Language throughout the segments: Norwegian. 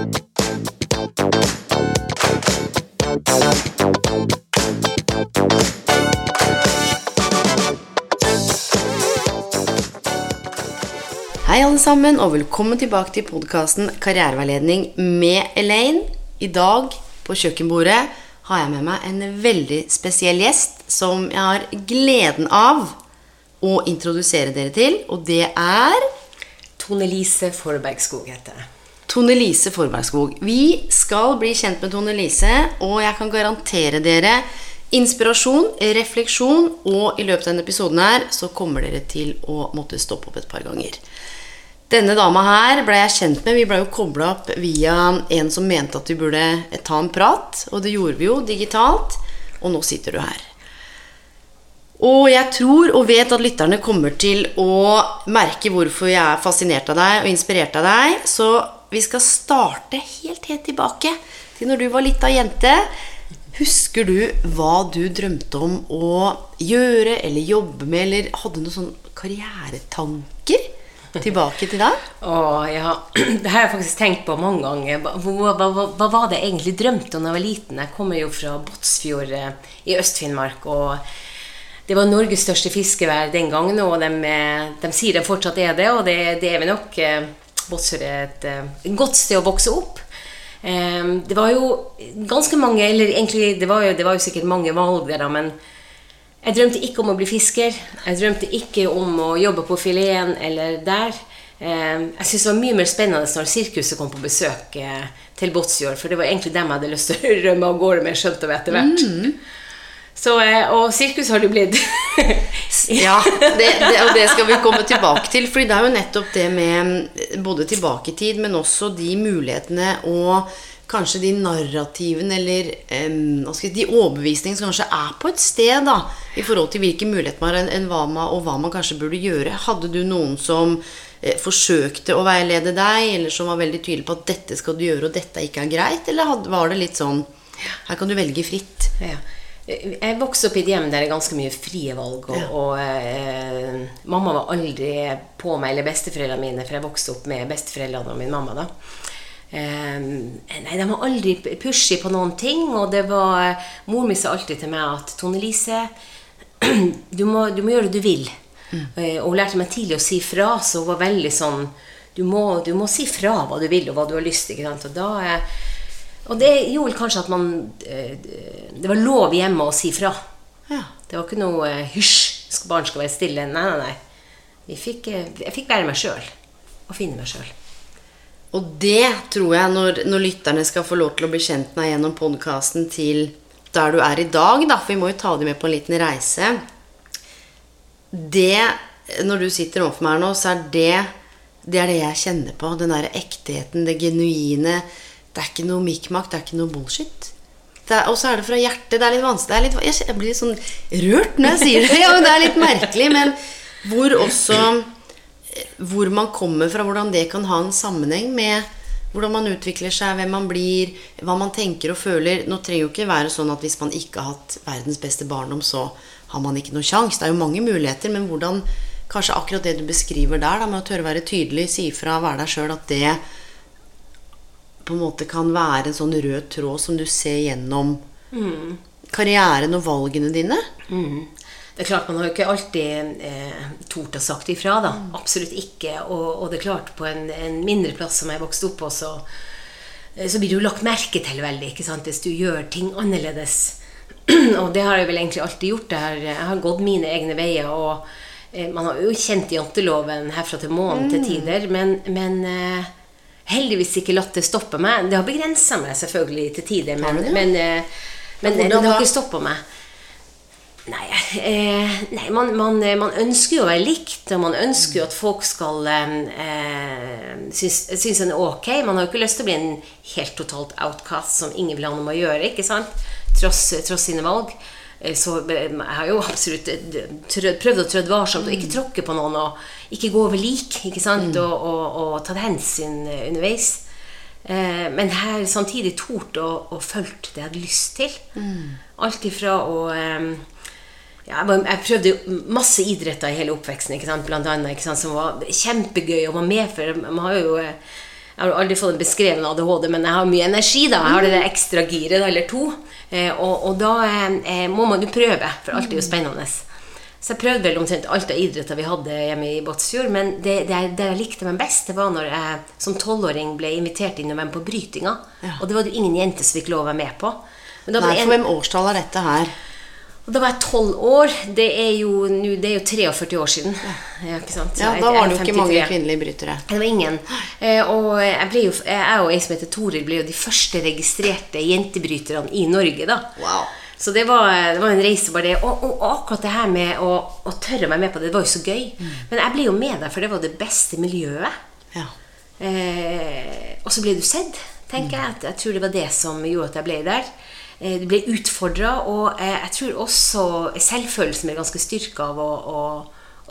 Hei alle sammen, og velkommen tilbake til podkasten Karriereveiledning med Elaine. I dag på kjøkkenbordet har jeg med meg en veldig spesiell gjest som jeg har gleden av å introdusere dere til, og det er Tone Lise Forbergskog heter jeg. Tone Lise Forbergskog. Vi skal bli kjent med Tone Lise, og jeg kan garantere dere inspirasjon, refleksjon, og i løpet av denne episoden her så kommer dere til å måtte stoppe opp et par ganger. Denne dama her ble jeg kjent med. Vi ble jo kobla opp via en som mente at vi burde ta en prat. Og det gjorde vi jo digitalt. Og nå sitter du her. Og jeg tror og vet at lytterne kommer til å merke hvorfor jeg er fascinert av deg og inspirert av deg. Så vi skal starte helt, helt tilbake til når du var lita jente. Husker du hva du drømte om å gjøre eller jobbe med, eller hadde noen sånne karrieretanker? tilbake til deg? Å, ja. Det har jeg faktisk tenkt på mange ganger. Hva, hva, hva, hva var det jeg egentlig drømte om da jeg var liten? Jeg kommer jo fra Båtsfjord eh, i Øst-Finnmark. og det var Norges største fiskevær den gangen, og de, de sier de fortsatt er det. Og det, det er vi nok. Båtsfjord er et, eh, godt sted å vokse opp. Eh, Det var jo ganske mange Eller egentlig, det var jo, det var jo sikkert mange valg der, da, men jeg drømte ikke om å bli fisker. Jeg drømte ikke om å jobbe på fileten eller der. Eh, Jeg syntes det var mye mer spennende når sirkuset kom på besøk til Båtsfjord. For det var egentlig dem jeg hadde lyst til å rømme av gårde med, skjønte vi etter hvert. Så, eh, og sirkus har det blitt. Ja, det, det, og det skal vi komme tilbake til. Fordi det er jo nettopp det med både tilbake i tid, men også de mulighetene og kanskje de narrativene eller si, de overbevisningene som kanskje er på et sted, da, i forhold til hvilke muligheter man har, hva man, og hva man kanskje burde gjøre. Hadde du noen som eh, forsøkte å veilede deg, eller som var veldig tydelig på at dette skal du gjøre, og dette ikke er greit? Eller had, var det litt sånn Her kan du velge fritt. Ja. Jeg vokste opp i et hjem der det er ganske mye frie valg. Og, Ja. og eh, mamma var aldri på meg, eller besteforeldrene mine, for jeg vokste opp med besteforeldrene og min mamma. da. Eh, nei, De var aldri pushy på noen ting. Og det var Mor mi sa alltid til meg at Tone Lise, du må, du må gjøre det du vil. Eh, og hun lærte meg tidlig å si fra, så hun var veldig sånn du må, du må si fra hva du vil, og hva du har lyst til. Og da... Eh, og det gjorde kanskje at man eh, Det var lov hjemme å si fra. Ja. Det var ikke noe eh, hysj, barn skal være stille. Nei, nei, nei. Vi fikk, eh, jeg fikk være meg sjøl. Og finne meg sjøl. Og det tror jeg, når, når lytterne skal få lov til å bli kjent med deg gjennom podkasten til der du er i dag, da, for vi må jo ta dem med på en liten reise Det, når du sitter overfor meg her nå, så er det det er det jeg kjenner på. Den der ektheten, det genuine. Det er ikke noe mikmak, det er ikke noe bullshit. Og så er det fra hjertet. Det er litt vanskelig. Det er litt, jeg blir litt sånn rørt når jeg sier det. Ja, det er litt merkelig, men hvor også hvor man kommer fra, hvordan det kan ha en sammenheng med hvordan man utvikler seg, hvem man blir, hva man tenker og føler. Nå trenger jo ikke være sånn at hvis man ikke har hatt verdens beste barndom, så har man ikke noe sjanse. Det er jo mange muligheter, men hvordan Kanskje akkurat det du beskriver der, da, med å tørre å være tydelig, si ifra, være deg sjøl, at det på en måte kan være en sånn rød tråd som du ser gjennom karrieren og valgene dine. Det er klart, Man har jo ikke alltid eh, tort å sagt ifra. da. Absolutt ikke. Og, og det er klart, på en, en mindre plass som jeg vokste opp på, så, eh, så blir du lagt merke til veldig ikke sant? hvis du gjør ting annerledes. og det har jeg vel egentlig alltid gjort. Jeg har, jeg har gått mine egne veier. og eh, Man har jo kjent janteloven herfra til månen til tider, men, men eh, heldigvis ikke latt det stoppe meg. Det har begrensa meg selvfølgelig til tider, men, det men, men, eh, men det har ikke stoppa meg. Nei, eh, nei man, man, eh, man ønsker jo å være likt, og man ønsker jo at folk skal eh, synes, syns en er ok. Man har jo ikke lyst til å bli en helt totalt outcast som ingen vil ha noe med å gjøre. ikke sant? Tross, tross sine valg. Eh, Så eh, jeg har jo absolutt eh, prøvd å trø varsomt og ikke tråkke på noen og ikke gå over lik. ikke sant? Og, og, og tatt hensyn eh, underveis. Eh, men her samtidig tort å, å følge det jeg hadde lyst til. Alt ifra å eh, ja, jeg, prøvde masse idretter i hele oppveksten, ikke sant? Blant annet, ikke sant? som var kjempegøy å være med for. Man har jo, eh, jeg har aldri fått en beskreven ADHD, men jeg har mye energi. da, Jeg har det der ekstra giret, eller to. Eh, og, og da eh, må man jo prøve, for alt er jo spennende. Så jeg prøvde vel omtrent alt av idretter vi hadde hjemme i Båtsfjord. Men det, det, jeg- det jeg likte meg best, det var når jeg som tolvåring ble invitert inn og med på brytinga. Ja. Og det var det ingen jenter som fikk lov å være med på. Nei, for en- hvem årstall er dette her? og da var jeg tolv år. Det er jo, det er jo 43 år siden. Ja, ikke sant? Ja, Da var det jo ikke mange kvinnelige brytere. Det var ingen. Eh, og jeg, jo, jeg og ei som heter Toril ble jo de første registrerte jentebryterne i Norge. da. Wow. Så det var, det var en reise bare det. Og, og akkurat det her med å, å tørre meg med på det, det var jo så gøy. Mm. Men jeg ble jo med der, for det var det beste miljøet. Ja. Eh, og så ble du sett, tenker jeg. At jeg tror det var det som gjorde at jeg ble der. Eh, du ble utfordra, og eh, jeg tror også selvfølelsen ble ganske styrka av å, å,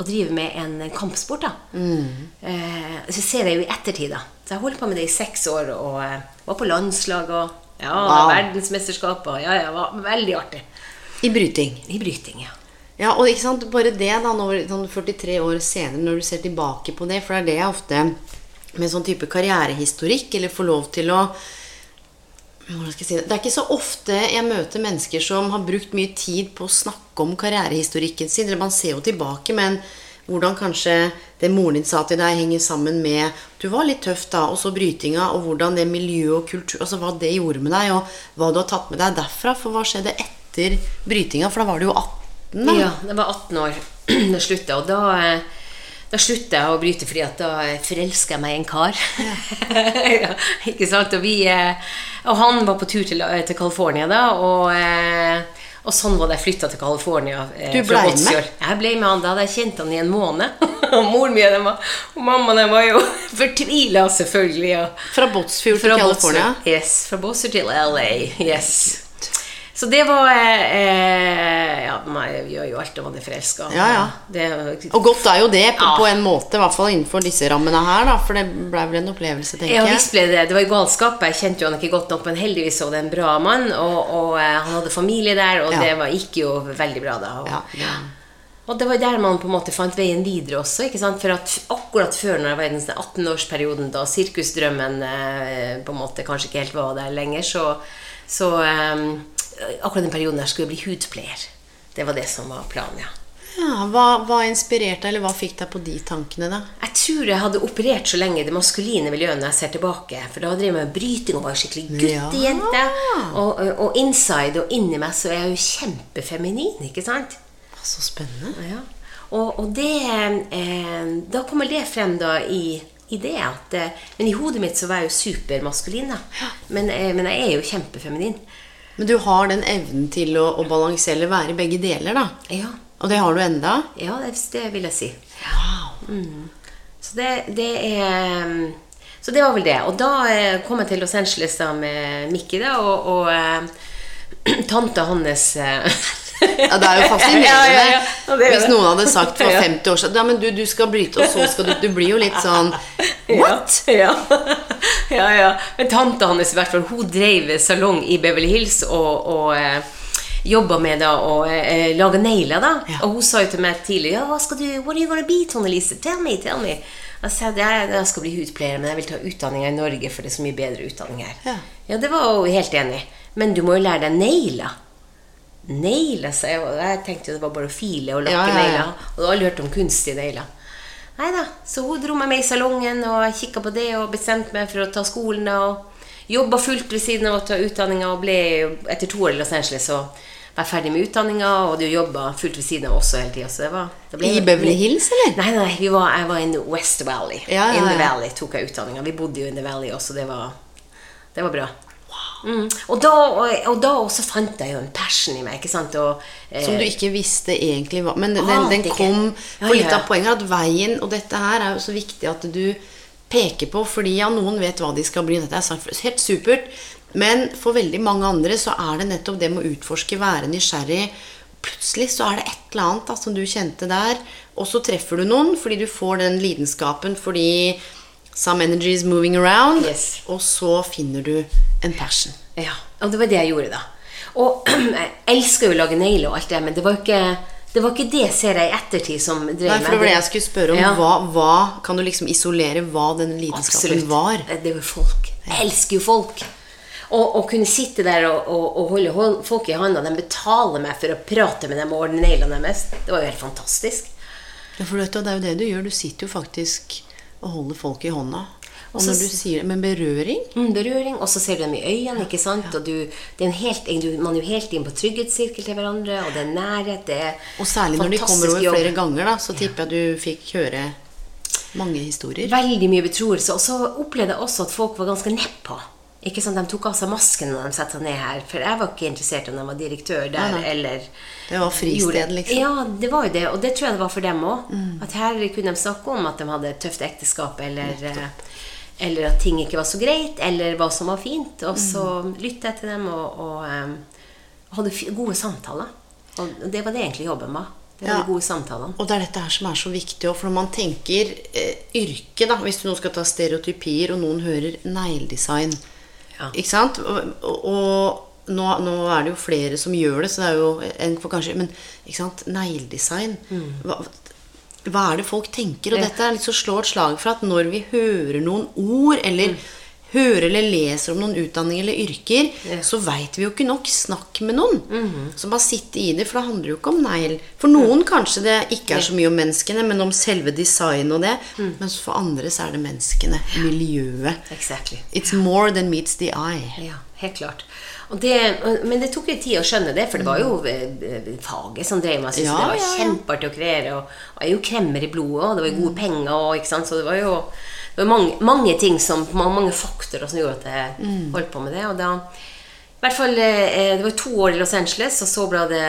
å drive med en kampsport. da. Eh, så ser jeg jo i ettertid, da. Så jeg holdt på med det i seks år og eh, var på landslag og ja, Wow. verdensmesterskap. Ja, ja, var veldig artig. I bryting. I bryting, ja. Ja, og ikke sant, bare det da, når, sånn 43 år senere, når du ser tilbake på det, for det er det jeg ofte, med sånn type karrierehistorikk, eller får lov til å, si det, det er ikke så ofte jeg møter mennesker som har brukt mye tid på å snakke om karrierehistorikken sin, eller man ser jo tilbake, men hvordan kanskje det moren din sa til deg henger sammen med, du var litt tøff da, og så brytinga, og hvordan det miljø og kultur, altså hva det gjorde med deg, og hva du har tatt med deg derfra, for hva skjedde etter brytinga, for da var du jo 18 da. Ja, jeg var 18 år da slutta, og da, da slutta jeg å bryte fordi at da forelska jeg meg i en kar. Ja. ikke sant? Og, vi, eh, og han var på tur til, eh, til California da, og, eh, og sånn var det jeg flytta til California. eh, Du ble med? Jeg ble med han. Da hadde jeg kjent han i en måned. og moren min den var, og mammaen den var jo fortvila, selvfølgelig. Og, Fra Båtsfjord til California? Yes, fra Båtsfjord til LA. Yes. Så det var eh, Ja, man gjør jo alt om man er forelska. Ja, ja. Det, Og godt er jo det, på, Ja. på en måte, i hvert fall innenfor disse rammene her, da, for det ble vel en opplevelse, tenker ja, jeg. visst ble det Det var jo galskap. Jeg kjente jo han ikke godt nok, men heldigvis var det en bra mann. Og, og eh, han hadde familie der, og Ja. det var, gikk jo veldig bra da. Og, Ja, ja. og det var der man på en måte fant veien videre også. ikke sant? For at akkurat før når jeg var i den sånn 18-årsperioden, da sirkusdrømmen eh, på en måte kanskje ikke helt var der lenger, så, så eh, Akkurat den perioden der skulle jeg bli hudpleier. Det var det som var planen, ja. Ja, hva, hva inspirerte eller hva fikk deg på de tankene, da? Jeg tror jeg hadde operert så lenge i det maskuline miljøet når jeg ser tilbake. For da drev jeg med bryting og var skikkelig guttejente. Og, og inside og inni meg så er jeg jo kjempefeminin, ikke sant? Så spennende. Ja. Og, og det eh, Da kommer det frem da i, i det at eh, Men i hodet mitt så var jeg jo supermaskulin, da. Men, eh, men jeg er jo kjempefeminin. Men du har den evnen til å, å balansere eller være i begge deler, da. Ja, Og det har du enda? ja det, det vil jeg si. Wow. Så det, det er Så det var vel det. Og da eh, kom jeg til Los Angeles da med Mikki, da, og, og eh, tanta hans eh, Ja, det er jo fascinerende. Ja, ja, ja. Ja, det Hvis noen hadde sagt for 50 år siden Ja, men du, du skal bryte, og så skal du Du blir jo litt sånn What? Ja. Ja, ja. Men tanta hans i hvert fall, hun drev salong i Beverly Hills og, og eh, jobba med da å eh, lage negler. da. Ja. Og hun sa jo til meg tidlig ja, hva skal du, What are you gonna be, Tone Lise? Tell me, tell me. Jeg sa jeg, jeg skal bli hudpleier, men jeg vil ta utdanninga i Norge, for det er så mye bedre utdanning her. Ja. ja, det var hun helt enig. Men du må jo lære deg negler. Negler, sa jeg. og Jeg tenkte jo det var bare å file og lakke ja. negler. Og du har aldri hørt om kunstige negler. Nei da. Så hun dro meg med i salongen, og jeg kikka på det og bestemte meg for å ta skolen. Og jobba fullt ved siden av å ta utdanninga, og ble etter to år i Los Angeles så var jeg ferdig med utdanninga, og du jobba fullt ved siden av også hele tida. Så det var det ble- I Beverly Hills, eller? Nei, nei, vi var, jeg var in West Valley. Ja, ja, In the. Valley tok jeg utdanninga. Vi bodde jo in the Valley også, det var, det var bra. Mm. Og, da, og, da også fant jeg jo en passion i meg. Og, eh, Som du ikke visste egentlig hva Men den, den kom Ja, For litt av poenget at veien Og dette her er jo så viktig at du peker på, fordi ja, noen vet hva de skal bli. Dette er helt supert. Men for veldig mange andre så er det nettopp det med å utforske, være nysgjerrig. Plutselig så er det et eller annet da, som du kjente der, og så treffer du noen fordi du får den lidenskapen fordi some energy is moving around, Yes. og så finner du en passion. Ja, og det var det jeg gjorde da. Og jeg elsker jo å lage negler og alt det, men det var ikke det, var ikke det ser jeg i ettertid som drev Nei, for det var det jeg skulle spørre om. Ja. Hva, hva Kan du liksom isolere hva den lidenskapen Absolutt. var? Det er jo folk. Jeg elsker jo folk. Og å kunne sitte der og, og, og holde folk i handa, de betaler meg for å prate med dem og ordne neglene deres, det var jo helt fantastisk. Ja, for vet du, det er jo det du gjør. Du sitter jo faktisk og holder folk i hånda. Og når du sier det, Med berøring Mm, berøring, og så ser du dem i øynene, ikke sant? Og du, det er en helt, du, man er jo helt inn på trygghetssirkel til hverandre, og det er nærhet, det er Og særlig når de kommer over jobb. flere ganger, da, så tipper jeg du fikk høre mange historier. Veldig mye betroelse. Og så opplevde jeg også at folk var ganske nedpå. Ikke sant? De tok av seg masken når de satte seg ned her. For jeg var ikke interessert om de var direktør der, nei. eller Det var fristed, liksom. Ja, det var jo det. Og det tror jeg det var for dem òg. At her kunne de snakke om at de hadde et tøft ekteskap, eller, eh, eller at ting ikke var så greit, eller hva som var fint. Og så lyttet jeg til dem og, og eh, hadde gode samtaler. Og det var det egentlig jobben var. Det var Ja. de gode samtalene. Og det er dette her som er så viktig. Og for når man tenker eh, yrke, da, hvis du nå skal ta stereotypier, og noen hører negledesign Ja. Ikke sant? Og, og, nå, nå er det jo flere som gjør det, så det er jo en for kanskje Men ikke sant? negledesign hva, hva er det folk tenker? Og dette er litt så slår et slag for at når vi hører noen ord, eller hører eller leser om noen utdanning eller yrker, Ja. så veit vi jo ikke nok. Snakk med noen. Så bare sitte i det, for det handler jo ikke om negl. For noen kanskje det ikke er så mye om menneskene, men om selve design og det. Mens for andre så er det menneskene. Miljøet. Exactly. It's more than meets the eye. Ja, helt klart. Det, men det tok litt tid å skjønne det, for det var jo eh, eh, faget som drev meg. Jeg syntes Ja, det var ja, ja. kjempeartig å kreere. Og, og jeg er jo kremmer i blodet, og det var jo gode penger. Og? Så det var jo det var mange, mange ting som, mange, mange faktorer som gjorde at jeg holdt på med det. Og da, i hvert fall, eh, Det var to år i Los Angeles, og så ble det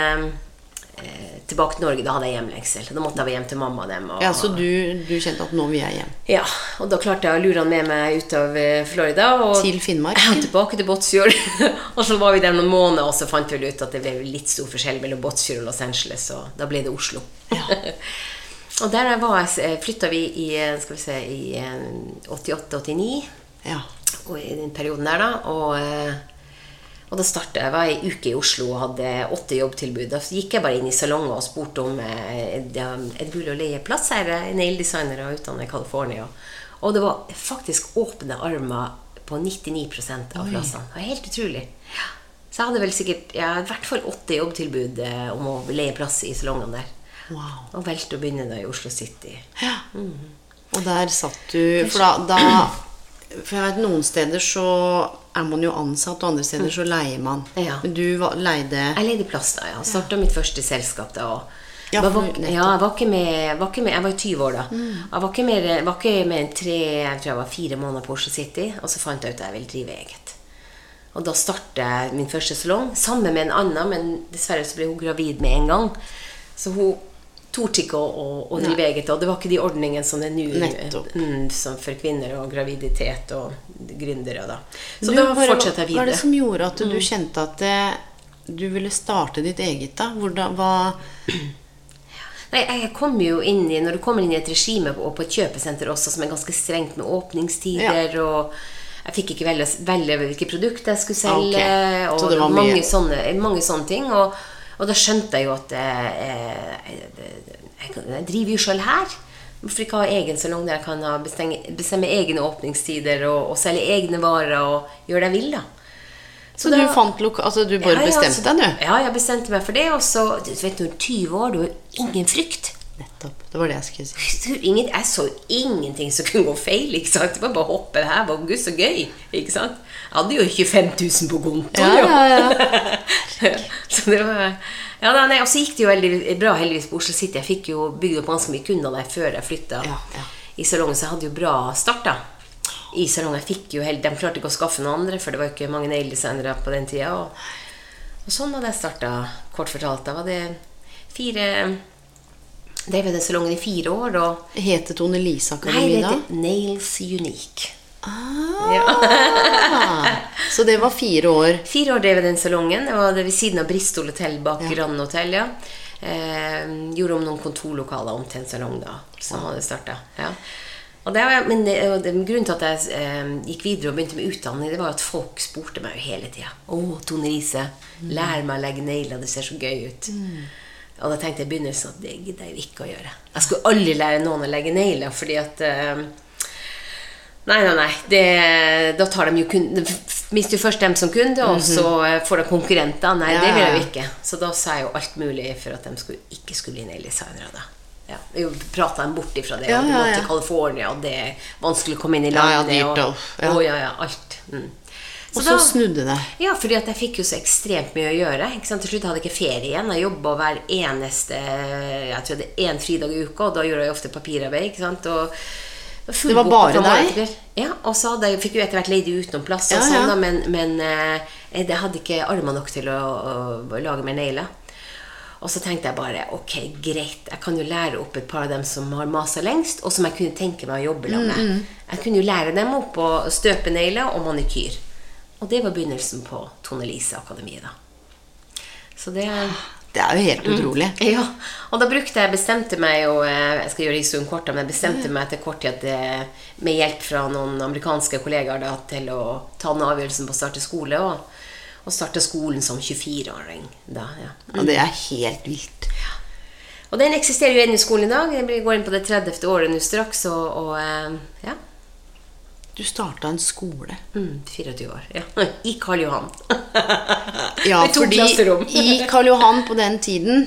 eh, tilbake til Norge. Da hadde jeg hjemlengsel. Da måtte jeg være hjem til mamma og dem. Og, Ja, Så du, du kjente at nå vil jeg hjem? ja, og da klarte jeg å lure han med meg ut av eh, Florida. Og Til Finnmark? Ja, tilbake til Båtsfjord. og så var vi der noen måneder, og så fant vi ut at det ble litt stor forskjell mellom Båtsfjord og Los Angeles, og da ble det Oslo. og der var flytta vi i eh, skal vi se, i eh, 88-89, Ja. og i den perioden der, da. Og, eh, og da startet jeg, var ei uke i Oslo og hadde åtte jobbtilbud. Da gikk jeg bare inn i salonger og spurte om eh, er det mulig å leie plass her. Er naildesigner og utdannet i California. Og det var faktisk åpne armer på 99% av plassene. Det var helt utrolig. Ja. Så jeg hadde vel sikkert ja, i hvert fall åtte jobbtilbud eh, om å leie plass i salongene der. Wow. Og valgte å begynne da i Oslo City. Ja. Og der satt du For da, da For jeg vet noen steder så er man jo ansatt, og andre steder så leier man. Ja. Men du leide Jeg leide plass da, ja. Starta mitt første selskap da. Og Ja, jeg, var. Mm. ja, jeg var ikke med var, ikke med, jeg var 20 år da. Jeg var ikke mer, var ikke med en tre Jeg tror jeg var fire måneder på Oslo City, og så fant jeg ut at jeg ville drive eget. Og da startet jeg min første salong sammen med en annen, men dessverre så ble hun gravid med en gang. Så hun torde ikke å, å, drive eget. Og det var ikke de ordningene som det er nå mm, for kvinner og graviditet og gründere. da. Så Du, da fortsetter jeg videre. Hva er det som gjorde at du kjente at det, du ville starte ditt eget, da? Hvordan, hva Nei, jeg kom jo inn i, Når du kommer inn i et regime og på et kjøpesenter også som er ganske strengt med åpningstider og Jeg fikk ikke velge, velge hvilke produkter jeg skulle selge. Okay. Så det var mange, mye- sånne, mange sånne ting. Og, og da skjønte jeg jo at eh, jeg, jeg, jeg driver jo sjøl her. Hvorfor ikke ha egen salong der jeg kan ha bestemme, bestemme egne åpningstider og, og selge egne varer og gjøre det jeg vil, da. Så du fant loka... Altså, du bare Ja, bestemte så- deg, du? Ja, jeg bestemte meg for det. Og så, du vet du, 20 år, du har ingen frykt. Nettopp. Det var det jeg skulle si. Så Ingen, jeg så ingenting som kunne gå feil. ikke sant? Det var bare å hoppe. Det her var gud så gøy. ikke sant? Hadde jo 25 000 på kontoen. Ja, jo. ja, så det var... Ja, nei, Og så gikk det jo veldig bra heldigvis på Oslo City. Jeg fikk jo bygd opp ganske mye kunder der før jeg flytta Ja, ja. i salongen, så jeg hadde jo bra start da. I salongen. Fikk jo helt, De klarte ikke å skaffe noen andre, for det var ikke mange naildesignere på den tida. Og, og sånn hadde jeg starta, kort fortalt. Da var det fire drev den salongen i fire år. Og Heter Tone Lise Nei, Akademi det da? heter Nails Unique. Ah, så det var fire år. Fire år drev jeg den salongen. Det var ved siden av Bristol Hotel bak Ja. Grand Hotel. Ja. Eh, gjorde om noen kontorlokaler om til en salong da, som hadde starta. Ja. Og det var, men det, det, grunnen til at jeg eh, gikk videre og begynte med utdanning, det var at folk spurte meg jo hele tida. 'Å, Tone Lise, lær meg å legge negler. Det ser så gøy ut.' Og da tenkte jeg i begynnelsen at det gidder jeg jo ikke å gjøre. Jeg skulle aldri lære noen å legge negler, fordi at eh, Nei, nei, nei. Det, da tar de jo kun, de mister jo først dem som kunde, og så eh, får de konkurrenter. Nei, Ja, det vil jeg jo ikke. Så da sa jeg jo alt mulig for at de skulle, ikke skulle bli naildesignere. da. Ja, vi prata dem bort ifra det. Ja, og de ja, måtte ja. til California, og det er vanskelig å komme inn i landet. Ja, ja, dyrt, og, og- ja. Og, ja, ja, alt. Mm. Og så snudde det. Ja, fordi jeg fikk jo så ekstremt mye å gjøre. Til slutt hadde jeg ikke ferie igjen. Jeg jobba hver eneste Jeg tror det er én fridag i uka, og da gjorde jeg ofte papirarbeid. ikke sant? Og Det var bare deg? Ja, og så hadde fikk jo etter hvert leid utenom plass, og Ja, sånn, ja. da, men, men eh, jeg hadde ikke armer nok til å, å, lage mer negler. Og så tenkte jeg bare ok, greit, jeg kan jo lære opp et par av dem som har masa lengst, og som jeg kunne tenke meg å jobbe Mm, sammen med. Jeg kunne jo lære dem opp å støpe negler og manikyr. Og det var begynnelsen på Tone Lise Akademiet, da. Så det Det er jo helt utrolig. ja, og da brukte jeg bestemte meg jo eh, Jeg skal gjøre historien kort, men jeg bestemte meg etter kort tid at med hjelp fra noen amerikanske kollegaer da, til å ta den avgjørelsen på å starte skole. Og, og starte skolen som 24-åring. Ja. Mm. Og det er helt vilt. Og den eksisterer jo ennå i skolen i dag. Jeg går inn på det 30. året nå straks. Og, og eh, ja. Du starta en skole. Mm, 24 år. Ja. I Karl Johan. Ja, Med to fordi klasserom. i Karl Johan på den tiden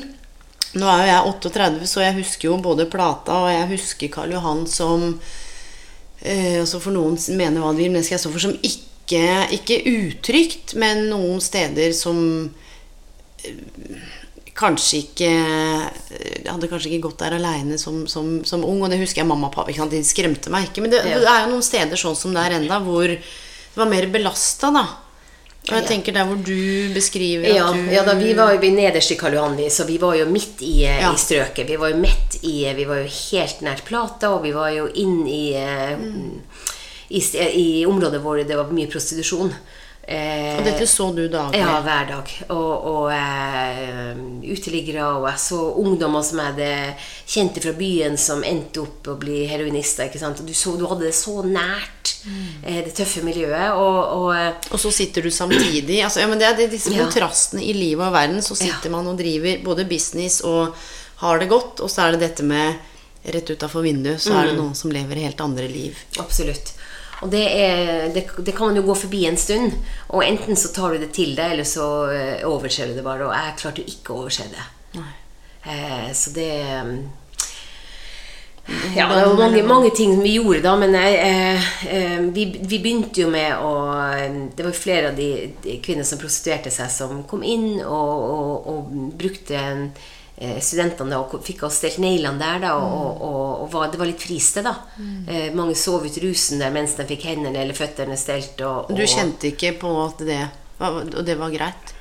Nå er jo jeg 38, så jeg husker jo både plata, og jeg husker Karl Johan som eh, altså For noen mener hva de vil, men det skal jeg stå for som ikke, ikke utrygt, men noen steder som eh, kanskje ikke Jeg hadde kanskje ikke gått der aleine som, som, som ung, og det husker jeg mamma og pappa. De skremte meg ikke. Men det, det er jo noen steder sånn som der er enda, hvor det var mer belasta, da. Og jeg tenker der hvor du beskriver Ja, du ja da, vi var jo nederst i Karl Johan, vi, så vi var jo midt i, eh, Ja. i strøket. Vi var jo midt i Vi var jo helt nært Plata, og vi var jo inn i, mm. i, i området hvor det var mye prostitusjon. Eh, Og dette så du daglig? ja, hver dag. Og, og eh, uteliggere, og jeg så ungdommer som jeg hadde kjente fra byen, som endte opp å bli heroinister. ikke sant? Og du, så, du hadde det så nært, eh, det tøffe miljøet. Og, og eh, Og så sitter du samtidig altså, ja, men Det er disse Ja. kontrastene i livet og verden. Så sitter man og driver både business og har det godt, og så er det dette med rett utafor vinduet, så Mm. er det noen som lever helt andre liv. Absolutt. Og det, er, det, det kan man jo gå forbi en stund. Og enten så tar du det til deg, eller så eh, overser du det bare. Og jeg klarte jo ikke å overse det. Eh, så det mm, Ja, det var mange, mange ting vi gjorde da, men eh, eh, vi, vi begynte jo med å Det var flere av de, de kvinner som prostituerte seg, som kom inn og, og, og brukte eh, studentene og fikk oss stelt neglene der, da, og, og, og og, det var litt fristed, da. Mm. mange sov ut rusen der mens de fikk hendene eller føttene stelt. Du kjente ikke på at det Og det var greit?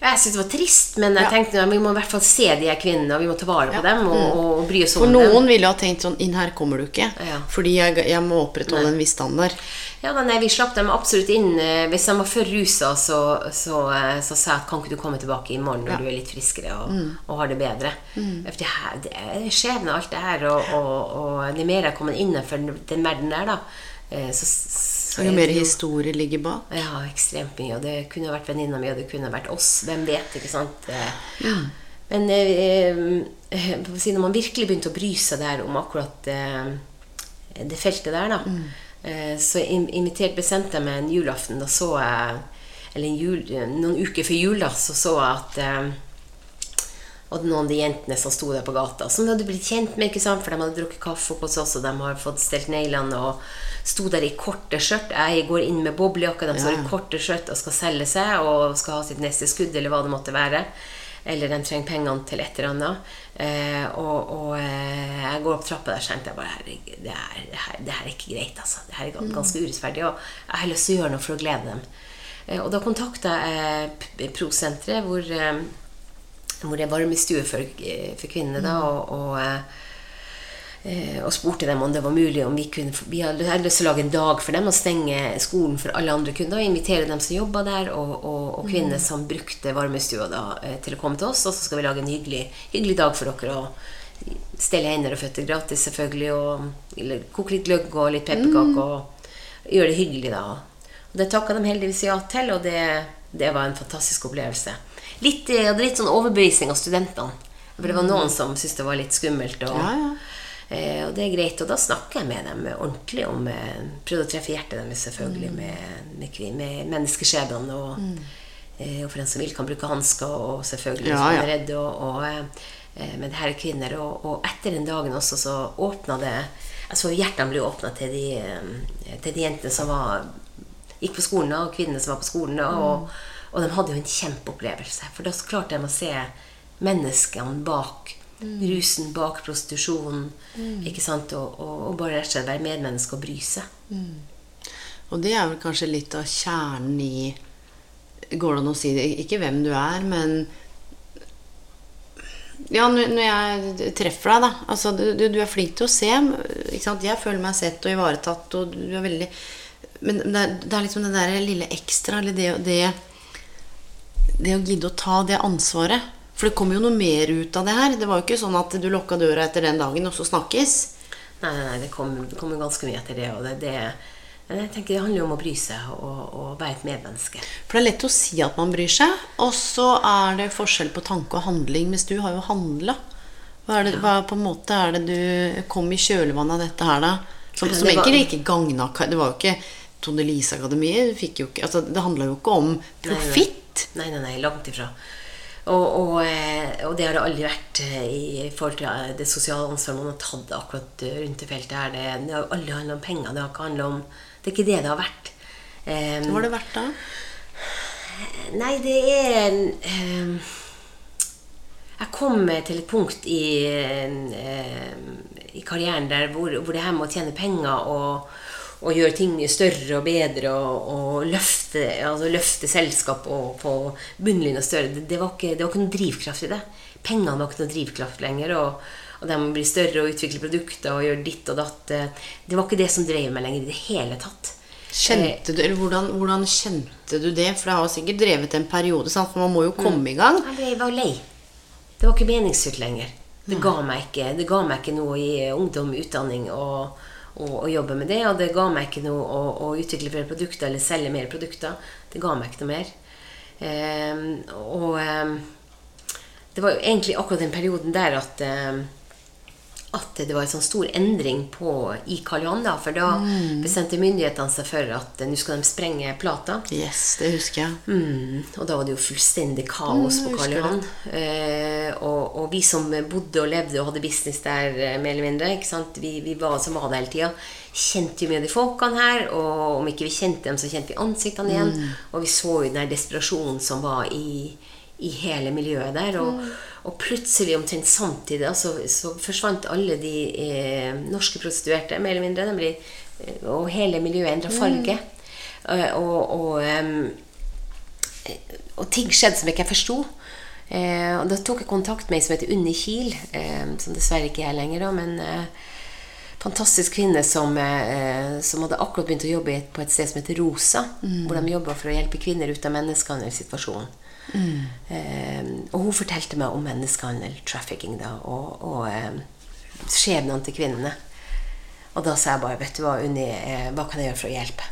Ja, Jeg syntes det var trist, men jeg Ja. tenkte ja, vi må i hvert fall se de her kvinnene, og vi må ta vare på dem og, og, og bry oss om dem. For dem. noen ville ha tenkt sånn Inn her kommer du ikke. Ja. Fordi jeg, jeg må opprettholde Nei. en viss standard. Ja, nei, Vi slapp dem absolutt inn. Eh, Hvis de var for rusa, så, så, eh, så sa jeg at kan ikke du komme tilbake i morgen når Ja. Mm. du er litt friskere og, og har det bedre. For det, her, det er skjebne, alt det her. Og, og, det mer jeg kommer innenfor den verden der, da, eh, så Og jo er mer historie ligger bak. Ja, ekstremt mye. Og det kunne vært venninna mi, og det kunne vært oss. Hvem vet, ikke sant? Ja. Men eh, eh, når man virkelig begynte å bry seg der om akkurat eh, det feltet der, da, eh, så invitert bestemte jeg meg en julaften. Da så jeg Eller en jul, noen uker før jul, da, så så jeg at eh, og noen av de jentene som sto der på gata, som de hadde blitt kjent med, ikke sant? for de hadde drukket kaffe oppe hos oss, og de har fått stelt neglene og sto der i korte skjørt. Jeg går inn med boblejakke, de står Ja. i korte skjørt og skal selge seg og skal ha sitt neste skudd, eller hva det måtte være. Eller de trenger pengene til et eller annet. Eh, og og eh, jeg går opp trappa der tenkte jeg bare herregud, det, her, det, her, det her er ikke greit, altså. Det her er ganske urettferdig. Og jeg har lyst til å gjøre noe for å glede dem. Eh, og da kontakta jeg Pro-senteret, hvor eh, hvor det er varmestue for, eh, for kvinnene. da, og, og eh, eh, og spurte dem om det var mulig om vi kunne Vi hadde lyst til å lage en dag for dem og stenge skolen for alle andre kunder. og Invitere dem som jobba der, og, og, kvinner som brukte varmestua da, til å komme til oss. Og så skal vi lage en hyggelig, hyggelig dag for dere. og Stelle hender og føtter gratis, selvfølgelig. Og koke litt gløgg og litt pepperkaker. Og gjøre det hyggelig, da. Og det takka de heldigvis ja til, og det, det var en fantastisk opplevelse. Litt, jeg hadde litt sånn overbevisning av studentene. For det var noen som syntes det var litt skummelt. Og, Ja, ja. Eh, og det er greit. Og da snakker jeg med dem ordentlig om eh, Prøvde å treffe hjertet deres, selvfølgelig, med, med, med menneskeskjebnene. Og, eh, og for den som vil, kan bruke hansker, og selvfølgelig Ja, ja. er redd. Og, og, eh, eh, men det her er kvinner. Og, etter den dagen også, så åpna det altså Hjertene ble åpna til, de, eh, til de jentene som var, gikk på skolen, og kvinnene som var på skolen. og og, og de hadde jo en kjempeopplevelse. For da klarte de å se menneskene bak rusen, bak prostitusjonen. Ikke sant? Og, og, og bare rett og slett være medmenneske og bry seg. Og det er vel kanskje litt av kjernen i Går det an å si det? Ikke hvem du er, men Ja, når jeg treffer deg, da altså, du, du, du er flink til å se. Ikke sant? Jeg føler meg sett og ivaretatt, og du er veldig Men det er, det er liksom det der lille ekstra, eller det, det Det å gidde å ta det ansvaret. For det kommer jo noe mer ut av det her. Det var jo ikke sånn at du lukka døra etter den dagen, og så snakkes. Nei, nei, nei det kommer kom ganske mye etter det. Og det, det jeg tenker det handler jo om å bry seg og, og være et medmenneske. For det er lett å si at man bryr seg, og så er det forskjell på tanke og handling. Mens du har jo handla. Hva, det, hva på en måte er det du kom i kjølvannet av dette her, da? Som, som det var- ikke gagna Det var jo ikke Tone Lise-akademiet. Altså, det handla jo ikke om profitt. Nei, nei, nei, langt ifra. Og, og, eh, og det har det aldri vært eh, i forhold til eh, det sosiale ansvaret man har tatt akkurat rundt det feltet her. Det, det har aldri handla om penger. Det har ikke handlet om Det er ikke det det har vært. Eh, Hva har det vært da? Nei, det er eh, Jeg kom til et punkt i, eh, i karrieren der hvor, hvor det her med å tjene penger og, og gjøre ting større og bedre og, og løfte, altså løfte selskap og på bunnlinja større, det, det, var ikke, det var ikke noen drivkraft i det. Pengene var ikke noen drivkraft lenger. og og de bli større og utvikle produkter og gjøre ditt og datt. Det var ikke det som drev meg lenger i det hele tatt. Kjente du, eller hvordan, hvordan kjente du det? For det har sikkert drevet en periode, sant? for man må jo komme i gang. Jeg var lei. Det var ikke meningsfylt lenger. Det ga meg ikke, det ga meg ikke noe i ungdom, utdanning og, og, og jobbe med det. Og det ga meg ikke noe å, å utvikle flere produkter eller selge mer produkter. Det ga meg ikke noe mer. Ehm, og ehm, det var jo egentlig akkurat den perioden der at ehm, at det var en sånn stor endring på, i Karl Johan. da, For da bestemte myndighetene seg for at eh, nå skal de sprenge Plata. Yes, det husker jeg. Mm, og da var det jo fullstendig kaos Mm, på Karl Johan. Eh, og, og vi som bodde og levde og hadde business der, eh, mer eller mindre, ikke sant? Vi, vi var, som var der hele tida, kjente jo mye av de folkene her. Og om ikke vi kjente dem, så kjente vi ansiktene igjen. Mm. Og vi så jo den desperasjonen som var i, i hele miljøet der. Og, Mm. Og plutselig, omtrent samtidig, da, så, forsvant alle de eh, norske prostituerte, mer eller mindre. Ble, eh, og hele miljøet endra farge. Mm. og, og em, og ting skjedde som ikke jeg forsto. Eh, og da tok jeg kontakt med ei som heter Unni Kiel, eh, som dessverre ikke er lenger, da, men eh, fantastisk kvinne som, som hadde akkurat begynt å jobbe på et sted som heter Rosa, hvor de jobba for å hjelpe kvinner ut av menneskehandelsituasjonen. Eh, og hun fortalte meg om menneskehandel, trafficking, da, og, og eh, skjebnene til kvinnene. Og da sa jeg bare Vet du hva, Unni, eh, hva kan jeg gjøre for å hjelpe?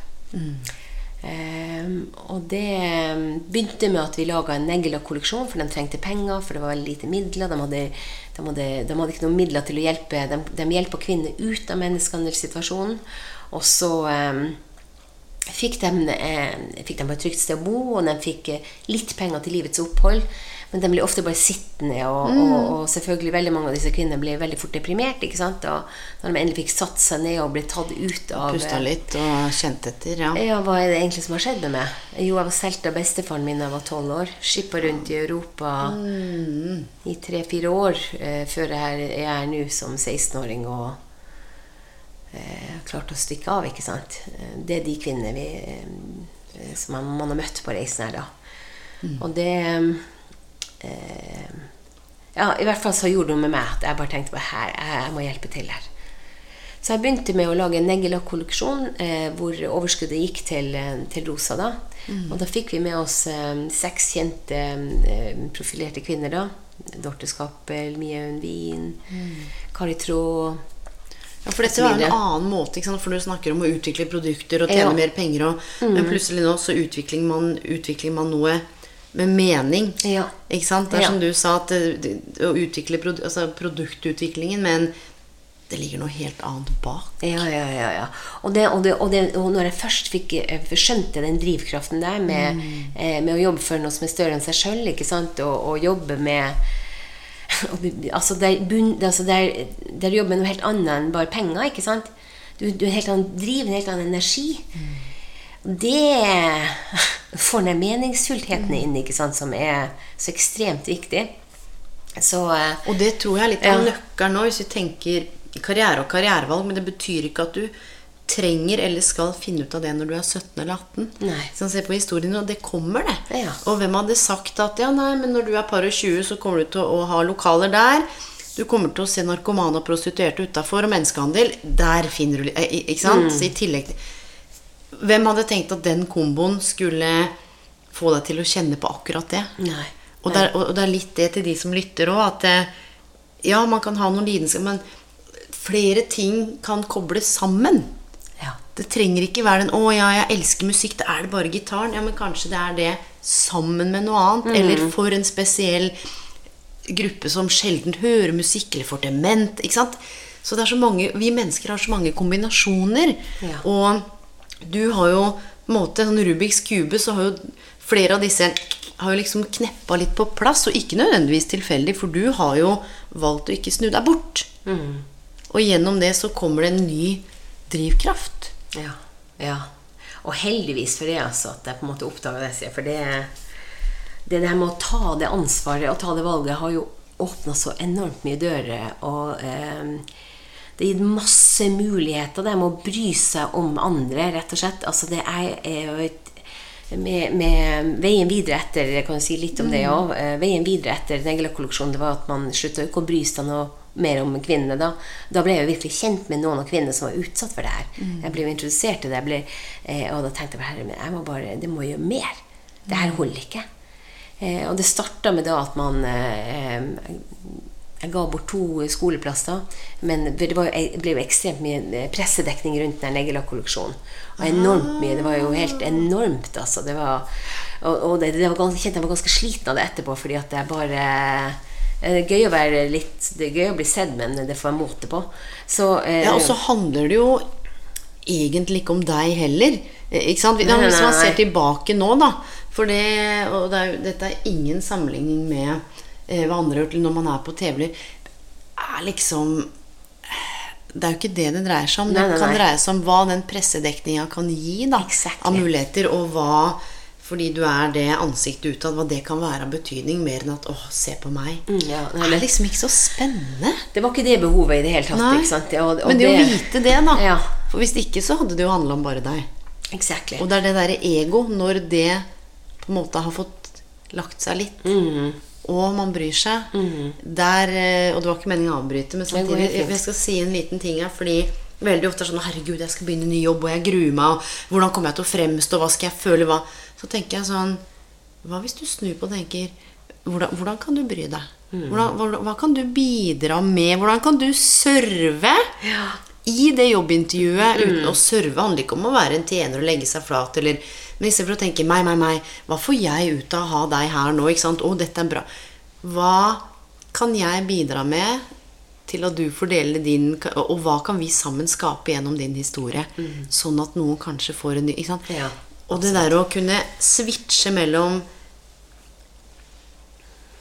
Ehm, og det ehm, begynte med at vi laga en negler-kolleksjon, for de trengte penger, for det var veldig lite midler. De hadde, de hadde, de hadde ikke noen midler til å hjelpe De, de hjelper kvinner ut av menneskehandelssituasjonen. Og så ehm, fikk de, eh, fikk de et trygt sted å bo, og de fikk eh, litt penger til livets opphold. Men de ble ofte bare sittende, og, og, og selvfølgelig veldig mange av disse kvinnene ble veldig fort deprimert. ikke sant? Og når de endelig fikk satt seg ned og ble tatt ut av Pusta litt og kjent etter, ja. ja, hva er det egentlig som har skjedd med meg? Jo, jeg var solgt av bestefaren min da jeg var tolv år. Skippa rundt i Europa i tre-fire år eh, før jeg er- jeg er nå som 16-åring og eh, klarte å stikke av, ikke sant. Eh, Det er de kvinnene vi, eh, som man, har møtt på reisen her, da. Og det eh, ja, I hvert fall så gjorde det noe med meg at jeg bare tenkte på her, jeg, må hjelpe til her. Så jeg begynte med å lage en neglelakkolleksjon eh, hvor overskuddet gikk til, til Rosa. da. Og da fikk vi med oss eh, seks kjente eh, profilerte kvinner. da. Dorte Skappel, Mia mm. Kari Traa Ja, for dette var en annen måte, for du snakker om å utvikle produkter og tjene Ja. mer penger. Og, Men plutselig nå så utvikler man, utvikler man noe med mening. Ja. Ikke sant? Det er Ja. som du sa, at det, det, å utvikle produ altså produktutviklingen, men det ligger noe helt annet bak. Ja, ja, ja. ja. Og, det, og, det, og, det, og når jeg først fikk eh, skjønte den drivkraften der med, eh, med å jobbe for noe som er større enn seg sjøl, og, og jobbe med altså der, bunn, altså der, der jobber med noe helt annet enn bare penger, ikke sant? Du, du er helt annen driv, en helt annen energi. Det får den meningsfullheten inn, ikke sant, som er så ekstremt viktig. Så eh, Og det tror jeg er litt av Ja. nøkkelen nå, hvis vi tenker karriere og karrierevalg. Men det betyr ikke at du trenger eller skal finne ut av det når du er 17 eller 18. Nei. Så se på historien, og det kommer, det. Ja. Og hvem hadde sagt at ja, nei, men når du er par og 20, så kommer du til å ha lokaler der. Du kommer til å se narkomane og prostituerte utafor, og menneskehandel. Der finner du eh, Ikke sant? Så i tillegg Hvem hadde tenkt at den komboen skulle få deg til å kjenne på akkurat det? Nei. Og det, er, og det er litt det til de som lytter òg, at eh, ja, man kan ha noen lidenskap, men flere ting kan kobles sammen. Det trenger ikke være den 'Å ja, jeg elsker musikk', da er det bare gitaren. Ja, men kanskje det er det sammen med noe annet. Eller for en spesiell gruppe som sjelden hører musikk, eller for dement. Ikke sant? Så det er så mange, vi mennesker har så mange kombinasjoner. Ja. Og du har jo på en måte sånn Rubiks kube, så har jo flere av disse har jo liksom kneppa litt på plass, og ikke nødvendigvis tilfeldig, for du har jo valgt å ikke snu deg bort. Og gjennom det så kommer det en ny drivkraft. Ja, ja. Og heldigvis for det, altså, at jeg på en måte oppdaga det. For det, det der med å ta det ansvaret og ta det valget har jo åpna så enormt mye dører. Og eh, det har gitt masse muligheter. Det med å bry seg om andre, rett og slett. Altså, det er, er jo et med, med veien videre etter Jeg kan jo si litt om det òg. Veien videre etter neglekolleksjonen det var at man slutta ikke å bry seg noe mer om kvinnene. Da Da ble jeg jo virkelig kjent med noen av kvinnene som var utsatt for det her. Jeg ble jo introdusert til det, ble, eh, og da tenkte jeg herre, men jeg må bare, det må gjøre mer. Det her holder ikke. Eh, og det starta med da at man eh, jeg ga bort to skoleplasser, men det var, jo- det ble jo ekstremt mye eh, pressedekning rundt den neglekolleksjonen. Og enormt mye. Det var jo helt enormt, altså. Det var, og, og det, det var ganske, kjente jeg var ganske sliten av det etterpå, fordi at jeg bare eh, Det er gøy å være litt Det er gøy å bli sett, men det får jeg måte på. Så, eh, Ja, og så handler det jo egentlig ikke om deg heller. Eh, Ikke sant? Nei, nei, Hvis man nei. ser tilbake nå, da. For det, og det er, dette er ingen sammenligning med eh, hva andre har gjort når man er på TV. Er liksom Det er jo ikke det det dreier seg om. Det Nei, nei, kan dreie seg om hva den pressedekninga kan gi da, Exactly. av muligheter, og hva fordi du er det ansiktet utad, hva det kan være av betydning, mer enn at 'Å, se på meg'. Mm, ja, det er liksom ikke så spennende. Det var ikke det behovet i det hele tatt. Nei. Og, og Men det å vite det, da. Ja. For hvis ikke så hadde det jo handla om bare deg. Exactly. Og det er det derre ego, når det på en måte har fått lagt seg litt, Mm. og man bryr seg der, eh, Og det var ikke meningen å avbryte, men samtidig. Jeg skal si en liten ting her, fordi veldig ofte er det sånn Herregud, jeg skal begynne en ny jobb, og jeg gruer meg, og hvordan kommer jeg til å fremstå, hva skal jeg føle, hva Så tenker jeg sånn Hva hvis du snur på og tenker hvordan, hvordan kan du bry deg? Mm. Hvordan, hva, hva kan du bidra med? Hvordan kan du serve? Ja. i det jobbintervjuet Mm. uten å serve handler ikke om å være en tjener og legge seg flat, eller, men istedenfor å tenke meg, meg, meg, hva får jeg ut av å ha deg her nå? ikke sant? Å, dette er bra. Hva kan jeg bidra med til at du får dele din Og hva kan vi sammen skape gjennom din historie? Sånn at noen kanskje får en ny ikke sant? Mm. Ja, Og det der å kunne switche mellom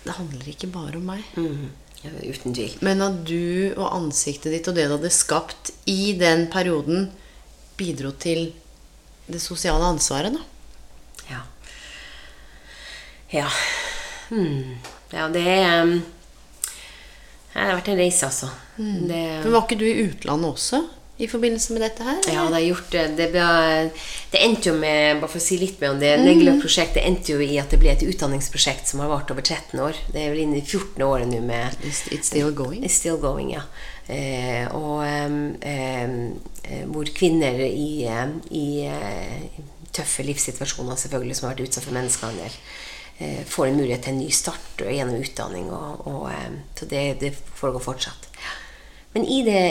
Det handler ikke bare om meg. Mm. Ja, uten tvil. Men at du og ansiktet ditt og det du hadde skapt i den perioden, bidro til det sosiale ansvaret, da. Ja. Ja. Hmm. Ja, det um, Det har vært en reise, altså. Det, Men var ikke du i utlandet også? I forbindelse med dette her? Ja, det har gjort det. Det, ble, det endte jo med Bare for å si litt mer om det. Negleløk-prosjektet endte jo i at det ble et utdanningsprosjekt som har vart over 13 år. Det er vel inne i 14. året nå med It's, it's still going. It's still going, ja. Eh, og eh, hvor kvinner i, eh, i eh, tøffe livssituasjoner selvfølgelig som har vært utsatt for menneskehandel, eh, får en mulighet til en ny start gjennom utdanning. Og, og, så det, det foregår fortsatt. Men i det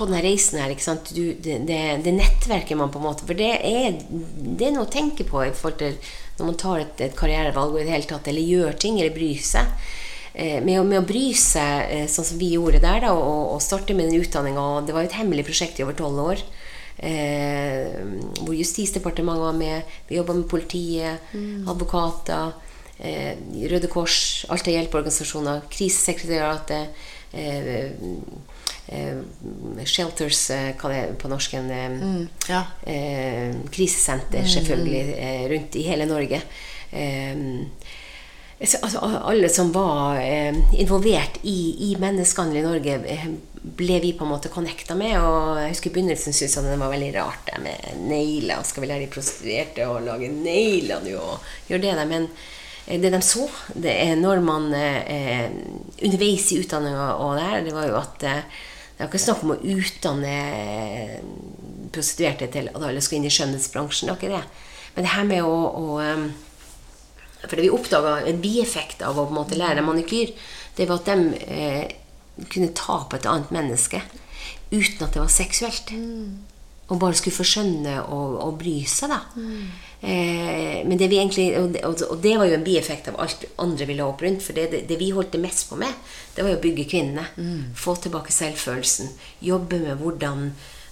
på denne reisen her? Du, det, det, det nettverket man på en måte For det er, det er noe å tenke på i forhold til når man tar et, et karrierevalg og i det hele tatt, eller gjør ting, eller bryr seg. Eh, med, å, med å bry seg, eh, sånn som vi gjorde der, da, og, og starte med den utdanninga Det var jo et hemmelig prosjekt i over tolv år. Eh, hvor Justisdepartementet var med. Vi jobba med politiet, advokater, eh, Røde Kors, Alta hjelpeorganisasjoner, Krisesekretariatet. Eh, shelters, eh, hva det er på norsk eh, Ja. eh, krisesenter, selvfølgelig, eh, rundt i hele Norge. Altså, alle som var involvert i, i menneskehandel i Norge, ble vi på en måte connecta med. Og jeg husker i begynnelsen syntes jeg det var veldig rart det med negler. Skal vi lære de prostituerte å lage negler nå? og gjøre det der? Men det de så det er når man eh, underveis i utdanninga og det her, det var jo at eh, det var ikke snakk om å utdanne eh, prostituerte til at alle skulle inn i skjønnhetsbransjen. Det var ikke det. Men det her med å, å eh, For det vi oppdaga en bieffekt av å på en måte lære manikyr, det var at de eh, kunne ta på et annet menneske uten at det var seksuelt. Og bare skulle forskjønne og, og bry seg, da. Eh, men det vi egentlig og det, og det var jo en bieffekt av alt andre ville opp rundt. For det, det, vi holdt det mest på med, det var jo å bygge kvinnene. Få tilbake selvfølelsen. Jobbe med hvordan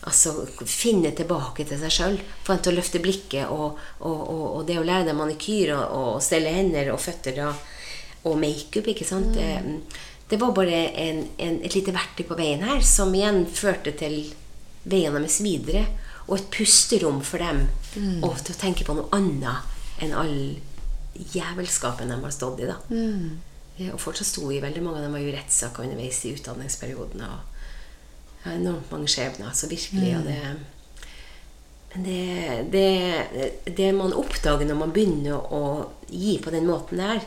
Altså finne tilbake til seg sjøl. Få dem til å løfte blikket. Og, og, og, og det å lære dem manikyr og, og stelle hender og føtter da, og makeup, ikke sant. Det, det var bare en, en, et lite verktøy på veien her, som igjen førte til veiene deres videre. Og et pusterom for dem. Og til å tenke på noe annet enn all jævelskapen de har stått i. da. Mm. Og fortsatt sto i veldig mange av dem var jo rettssaker underveis i utdanningsperioden. Og ja, enormt mange skjebner. Så virkelig. Og det, men det, det, det man oppdager når man begynner å gi på den måten der,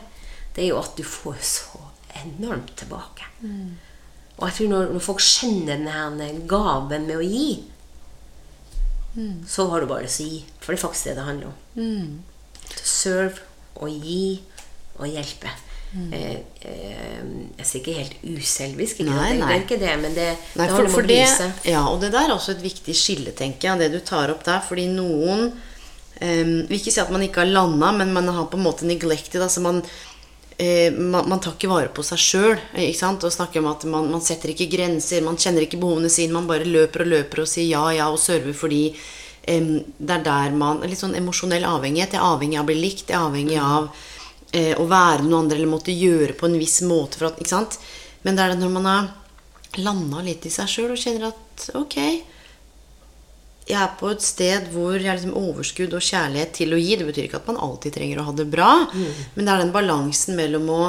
det er jo at du får så enormt tilbake. Og jeg tror når, når folk skjønner denne gaven med å gi, så har du bare å gi. For det er faktisk det det handler om. To serve og gi og hjelpe. Eh, eh, jeg sier ikke helt uselvisk, ikke Nei, det, det er ikke det, men det, Nei, det handler om å vise. ja, og det der er også et viktig skille, tenker jeg, det du tar opp der. Fordi noen um, Vil ikke si at man ikke har landa, men man har på en måte neglected. Altså man, man, man tar ikke vare på seg sjøl. Og snakker om at man, man setter ikke grenser, man kjenner ikke behovene sine. Man bare løper og løper og sier ja, ja og server fordi um, det er der man Litt sånn emosjonell avhengighet. Jeg er avhengig av å bli likt. Jeg er avhengig av uh, å være noen andre eller måtte gjøre på en viss måte for at Ikke sant? Men det er det når man har landa litt i seg sjøl og kjenner at ok jeg er på et sted hvor jeg har liksom overskudd og kjærlighet til å gi. Det betyr ikke at man alltid trenger å ha det bra, men det er den balansen mellom å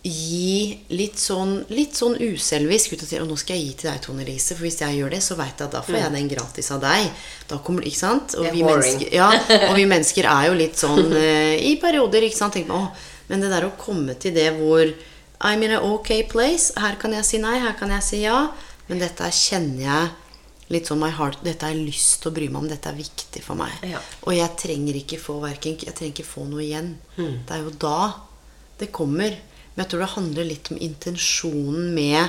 gi litt sånn, litt sånn uselvisk ut og si, «Å, nå skal jeg gi til deg, Tone Lise, for hvis jeg gjør det, så veit jeg at da får jeg den gratis av deg. Da kommer, ikke sant? Og vi, mennesker, ja, og vi mennesker er jo litt sånn eh, i perioder, ikke sant? Tenk på, «Å, men det der å komme til det hvor I'm in a ok place. Her kan jeg si nei, her kan jeg si ja. Men dette kjenner jeg litt sånn my heart Dette har jeg lyst til å bry meg om. Dette er viktig for meg. Ja. Og jeg trenger ikke få verken, Jeg trenger ikke få noe igjen. Det er jo da det kommer. Men jeg tror det handler litt om intensjonen med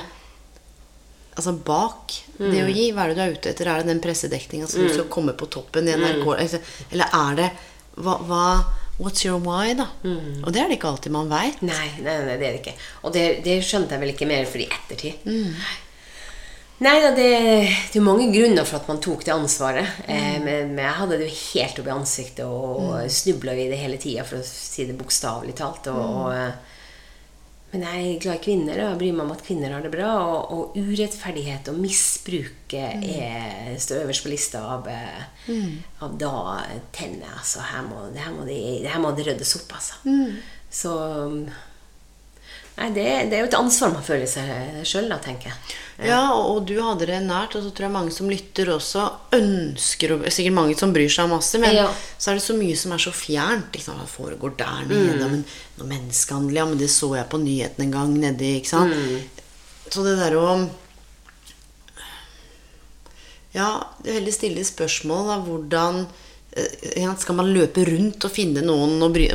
Altså bak det å gi. Hva er det du er ute etter? Er det den pressedekninga som skal komme på toppen i NRK? Eller- Eller er det hva, hva What's your why, da? Og det er det ikke alltid man veit. Nei, nei, nei, det er det ikke. Og det, det skjønte jeg vel ikke mer for i ettertid. Nei da, det, det er mange grunner for at man tok det ansvaret. Mm. men, jeg hadde det jo helt opp i ansiktet og mm. snubla i det hele tida, for å si det bokstavelig talt. Og, og, eh, men jeg er glad i kvinner, og jeg bryr meg om at kvinner har det bra. Og, og urettferdighet og misbruket er, står øverst på lista av, mm. av da tenner. Altså, her må, det, her må det, det her må det ryddes opp, altså. Så Nei, det, det er jo et ansvar man føler seg sjøl, da, tenker jeg. Ja, og, og du hadde det nært, og så tror jeg mange som lytter også ønsker å Sikkert mange som bryr seg masse, men Ja. så er det så mye som er så fjernt. Liksom, hva foregår der Mm. nede? Men noe menneskehandel, ja, men det så jeg på nyhetene en gang nedi, ikke sant? Mm. Så det der å Ja, det veldig stille spørsmål da, hvordan Skal man løpe rundt og finne noen å bry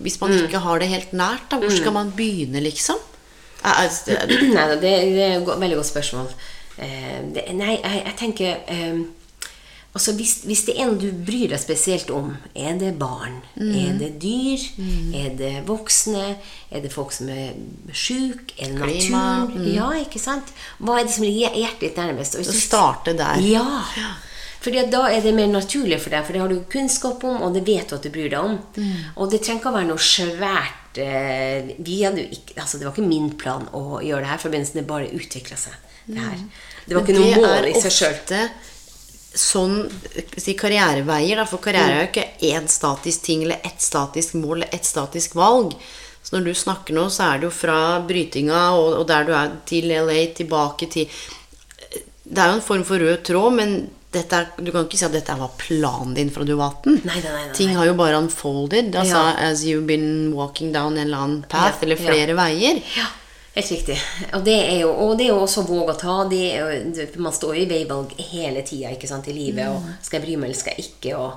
Hvis man Mm. ikke har det helt nært, da, hvor skal man begynne, liksom? Er, Nei det, det er et veldig godt spørsmål. Eh, det, nei, jeg, jeg tenker eh, Altså hvis, hvis det er en du bryr deg spesielt om, er det barn? Er det dyr? Er det voksne? Er det folk som er sjuke? Er det naturen? Mm. Ja, ikke sant? Hva er det som ligger hjertet ditt nærmest? Og hvis Å du- starte der. Ja. Fordi da er det mer naturlig for deg, for det har du kunnskap om, og det vet du at du bryr deg om. Og det trenger ikke å være noe svært eh, ikke, altså Det var ikke min plan å gjøre det her fra begynnelsen. Det bare utvikla seg. Det her. Det var ikke noe mål i seg sjøl. sånn si karriereveier, da, for karriere er jo ikke én statisk ting eller ett statisk mål eller ett statisk valg. Så når du snakker nå, så er det jo fra brytinga og, og der du er, til LA, tilbake til Det er jo en form for rød tråd, men er, du kan ikke si at dette var planen din fra du var 18. Nei, nei, nei. Ting har jo bare unfolded. Altså, Ja. As you've been walking down en eller annen path, Ja, eller ja. flere veier. Ja, helt riktig. Og det er jo, og det er jo også å våge å ta. Det jo, man står jo i veivalg hele tida i livet. Og skal jeg bry meg, eller skal jeg ikke? Og,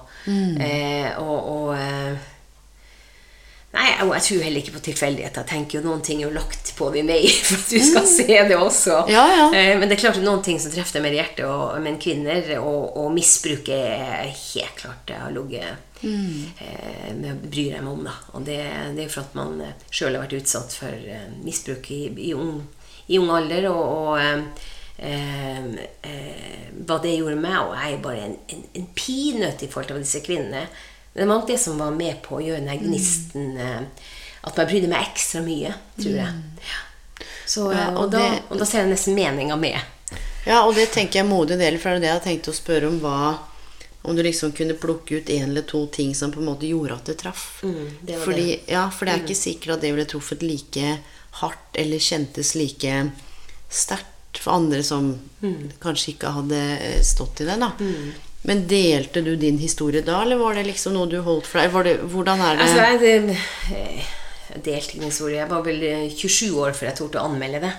eh, og, og eh, Nei, og jeg tror heller ikke på tilfeldigheter. Jeg tenker jo Noen ting er jo lagt på deg meg for at du skal se det også. Ja, ja. Eh, Men det er klart noen ting som treffer deg mer i hjertet. Og, men kvinner og, og misbruk er helt klart det har ligget mm. med å bry deg om. da Og det, det er jo for at man sjøl har vært utsatt for eh, misbruk i, i, ung, i ung alder. Og, og eh, eh, eh, hva det gjorde med meg. Og jeg er bare en, en, en peanøtt i forhold til disse kvinnene. Men det var nok det som var med på å gjøre den her gnisten eh, At man brydde meg ekstra mye, tror jeg. Ja. Så, Ja, eh, og og, da, det- og da ser jeg nesten meninga med. Ja, og det tenker jeg modig del, for det er det jeg har tenkt å spørre om hva Om du liksom kunne plukke ut en eller to ting som på en måte gjorde at det traff. Mm, det Fordi, det. Mm. Ja, for det er ikke sikkert at det ville truffet like hardt eller kjentes like sterkt for andre som Mm. kanskje ikke hadde eh, stått i det. da. Men delte du din historie da, eller var det liksom noe du holdt for deg? Var det, hvordan er det Altså, jeg eh, jeg delte min historie. Jeg var vel eh, 27 år før jeg torde å anmelde det.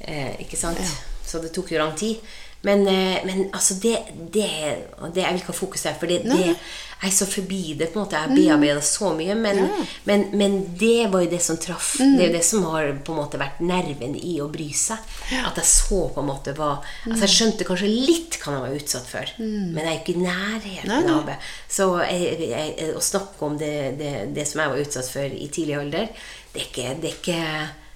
Eh, ikke sant? Så det tok jo lang tid. Men, eh, men altså, det, det, det Jeg vil ikke ha fokus der, for det, det, jeg er så forbi det. på en måte, Jeg har bearbeidet så mye. Men, men, men det var jo det som traff. Det er jo det som har på en måte vært nerven i å bry seg. At jeg så på en måte hva altså Jeg skjønte kanskje litt hva jeg var utsatt for, men jeg er ikke i nærheten av det. Så jeg, jeg, å snakke om det, det, det som jeg var utsatt for i tidlig alder, det er ikke, det er ikke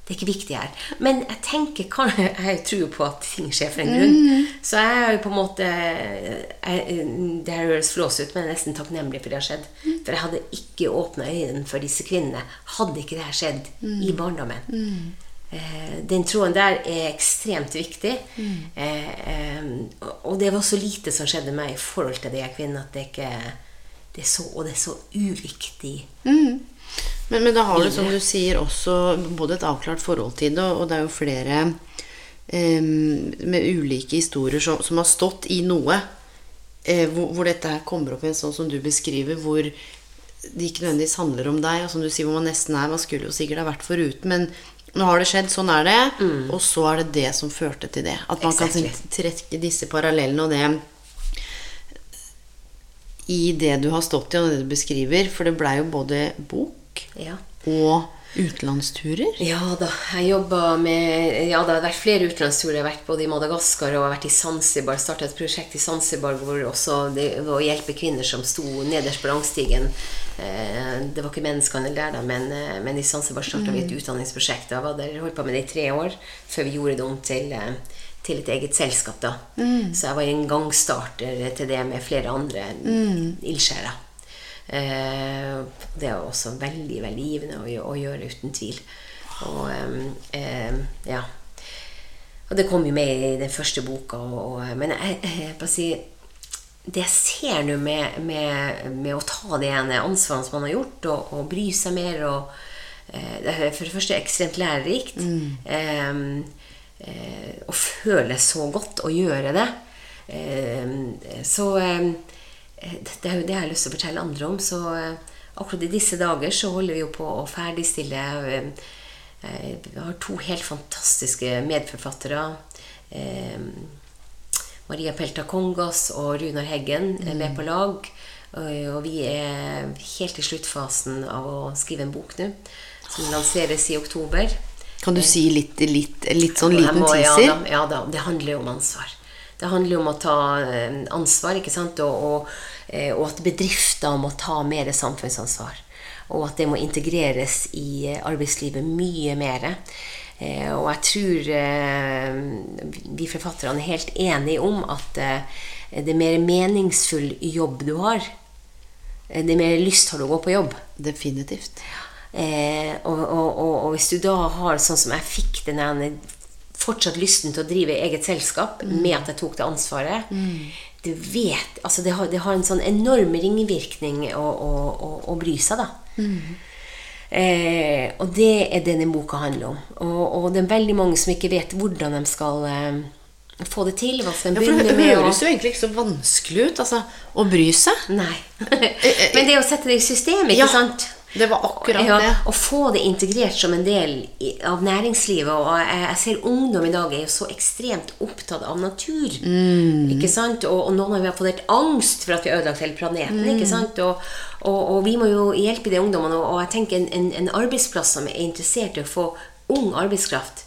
det er ikke viktig her. Men jeg tenker kan, Jeg tror jo på at ting skjer for en grunn. Så jeg er jo på en måte jeg, Det her høres flås ut, men jeg er nesten takknemlig for det har skjedd. For jeg hadde ikke åpna øynene for disse kvinnene hadde ikke det her skjedd i barndommen. Eh, Den troen der er ekstremt viktig. Eh, eh, og det var så lite som skjedde meg i forhold til de kvinnene, at det ikke det er så, Og det er så uviktig. Men, men da har du, som du sier, også både et avklart forhold til det, og det er jo flere em, med ulike historier som, som har stått i noe eh, hvor, hvor dette her kommer opp igjen sånn som du beskriver, hvor det ikke nødvendigvis handler om deg, og som du sier, hvor man nesten er Man skulle jo sikkert ha vært foruten, men nå har det skjedd, sånn er det, og så er det det som førte til det. At man Mm. Exactly. kan trekke disse parallellene og det i det du har stått i, og det du beskriver, for det blei jo både bok Ja. og utenlandsturer. Ja da, jeg jobba med Ja, det har vært flere utenlandsturer. Jeg har vært både i Madagaskar og jeg har vært i Zanzibar. Starta et prosjekt i Zanzibar hvor også det var å hjelpe kvinner som sto nederst på rangstigen. Eh, Det var ikke menneskehandel der, da, men, eh, men i Zanzibar starta vi et utdanningsprosjekt. Jeg var der, holdt på med det i tre år før vi gjorde det om til, eh, til et eget selskap. da. Så jeg var en gangstarter til det med flere andre ildsjeler. Eh, det er også veldig veldig givende å, å gjøre, uten tvil. Og em, em, ja Og det kom jo med i den første boka. Og, og, men jeg, jeg bare si det jeg ser nå med, med, med å ta det ene ansvaret som man har gjort, og, og bry seg mer og eh, det er for det første ekstremt lærerikt. Eh, eh, å føle så godt å gjøre det. Eh, så eh, det er jo det jeg har lyst til å fortelle andre om. Så eh, akkurat i disse dager så holder vi jo på å ferdigstille eh, eh, Vi har to helt fantastiske medforfattere. Eh, Maria Pelta Kongas og Runar Heggen er med på lag. Og vi er helt i sluttfasen av å skrive en bok nå, som lanseres i oktober. Kan du si litt, litt, litt sånn liten teaser? Ja ja da, det handler jo om ansvar. Det handler jo om å ta eh, ansvar, ikke sant? Og, og, eh, og at bedrifter må ta mer samfunnsansvar. Og at det må integreres i eh, arbeidslivet mye mer. Og jeg tror vi forfatterne er helt enige om at det er mer meningsfull jobb du har, det er mer lyst har du å gå på jobb. Definitivt. Eh, og, og, og, og hvis du da har sånn som jeg fikk den ene fortsatt lysten til å drive eget selskap med at jeg tok det ansvaret Du vet, altså det har, det har en sånn enorm ringvirkning å, å, å, å bry seg, da. Eh, og det er det denne boka handler om. Og, og det er veldig mange som ikke vet hvordan de skal eh, få det til. Hva skal de Ja, det begynne med? og- høres jo egentlig ikke så vanskelig ut, altså, å bry seg. Nei. Men det er å sette det i system, ikke Ja, sant? Det var akkurat ja, det. Å få det integrert som en del av næringslivet. Og jeg, jeg ser ungdom i dag er jo så ekstremt opptatt av natur. Mm. Ikke sant? Og, og noen av dem har fått helt angst for at vi har ødelagt hele planeten. Mm. Ikke sant? Og, og, og vi må jo hjelpe de ungdommene. Og, jeg tenker en, en, en arbeidsplass som er interessert i å få ung arbeidskraft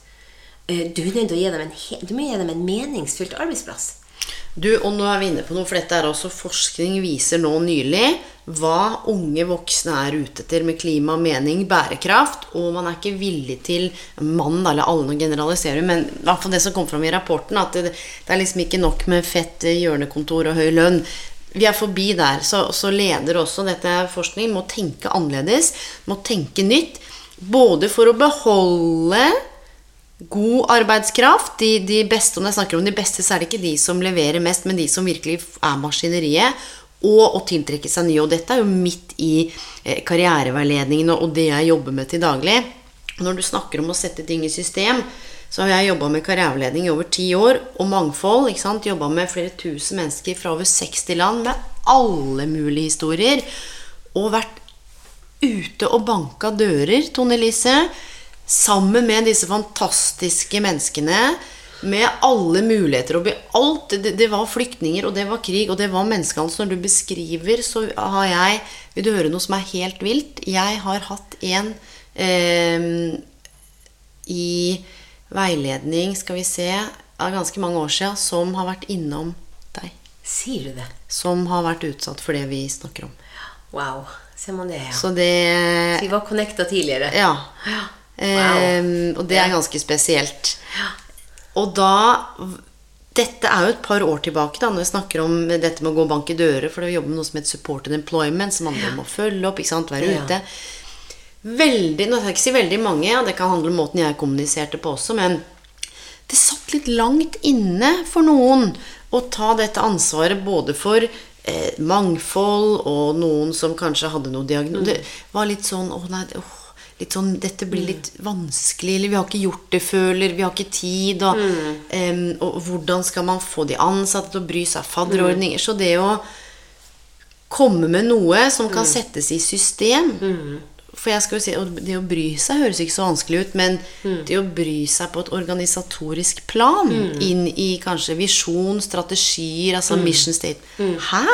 eh, du, er nødt til å gi dem en, du må gi dem en meningsfylt arbeidsplass. Du, og nå er vi inne på noe, for dette er også forskning viser nå nylig hva unge voksne er ute etter med klima, mening, bærekraft, og man er ikke villig til mann, eller alle generaliserer, men i hvert fall det som kom fram i rapporten, at det, det er liksom ikke nok med fett eh, hjørnekontor og høy lønn. Vi er forbi der, så, så leder også dette er forskning må tenke annerledes, må tenke nytt, både for å beholde god arbeidskraft. De, de beste, når jeg snakker om de beste, så er det ikke de som leverer mest, men de som virkelig er maskineriet. Og å tiltrekke seg nye. Og dette er jo midt i eh, karriereveiledningen og, det jeg jobber med til daglig. Når du snakker om å sette ting i system, så har jeg jobba med karriereveiledning i over ti år. Og mangfold. ikke sant? Jobba med flere tusen mennesker fra over 60 land med alle mulige historier. Og vært ute og banka dører, Tone Lise, sammen med disse fantastiske menneskene. Med alle muligheter og alt. Det, det var flyktninger, og det var krig, og det var menneskehandel. Så når du beskriver, så har jeg Vil du høre noe som er helt vilt? Jeg har hatt en eh, i veiledning, skal vi se, av ganske mange år siden, som har vært innom deg. Sier du det? Som har vært utsatt for det vi snakker om. Wow. Ser man det, ja. Så det Vi var connecta tidligere. Ja. Ja. Ehm, og det er ganske spesielt. Og da Dette er jo et par år tilbake, da, når jeg snakker om dette med å gå og banke dører, for det jobber med noe som heter supported employment, som handler om å følge opp, ikke sant, være Ja. ute. Veldig, nå skal jeg ikke si veldig mange, ja, det kan handle om måten jeg kommuniserte på også, men det satt litt langt inne for noen å ta dette ansvaret både for eh, mangfold og noen som kanskje hadde noe diagnose. Det var litt sånn Å nei, åh, litt sånn Dette blir litt vanskelig, eller vi har ikke gjort det før, eller vi har ikke tid, og, em, og hvordan skal man få de ansatte til å bry seg? Fadderordninger. Så det å komme med noe som kan settes i system For jeg skal jo si, og Det å bry seg høres ikke så vanskelig ut, men det å bry seg på et organisatorisk plan, inn i kanskje visjon, strategier, altså mission state. Hæ?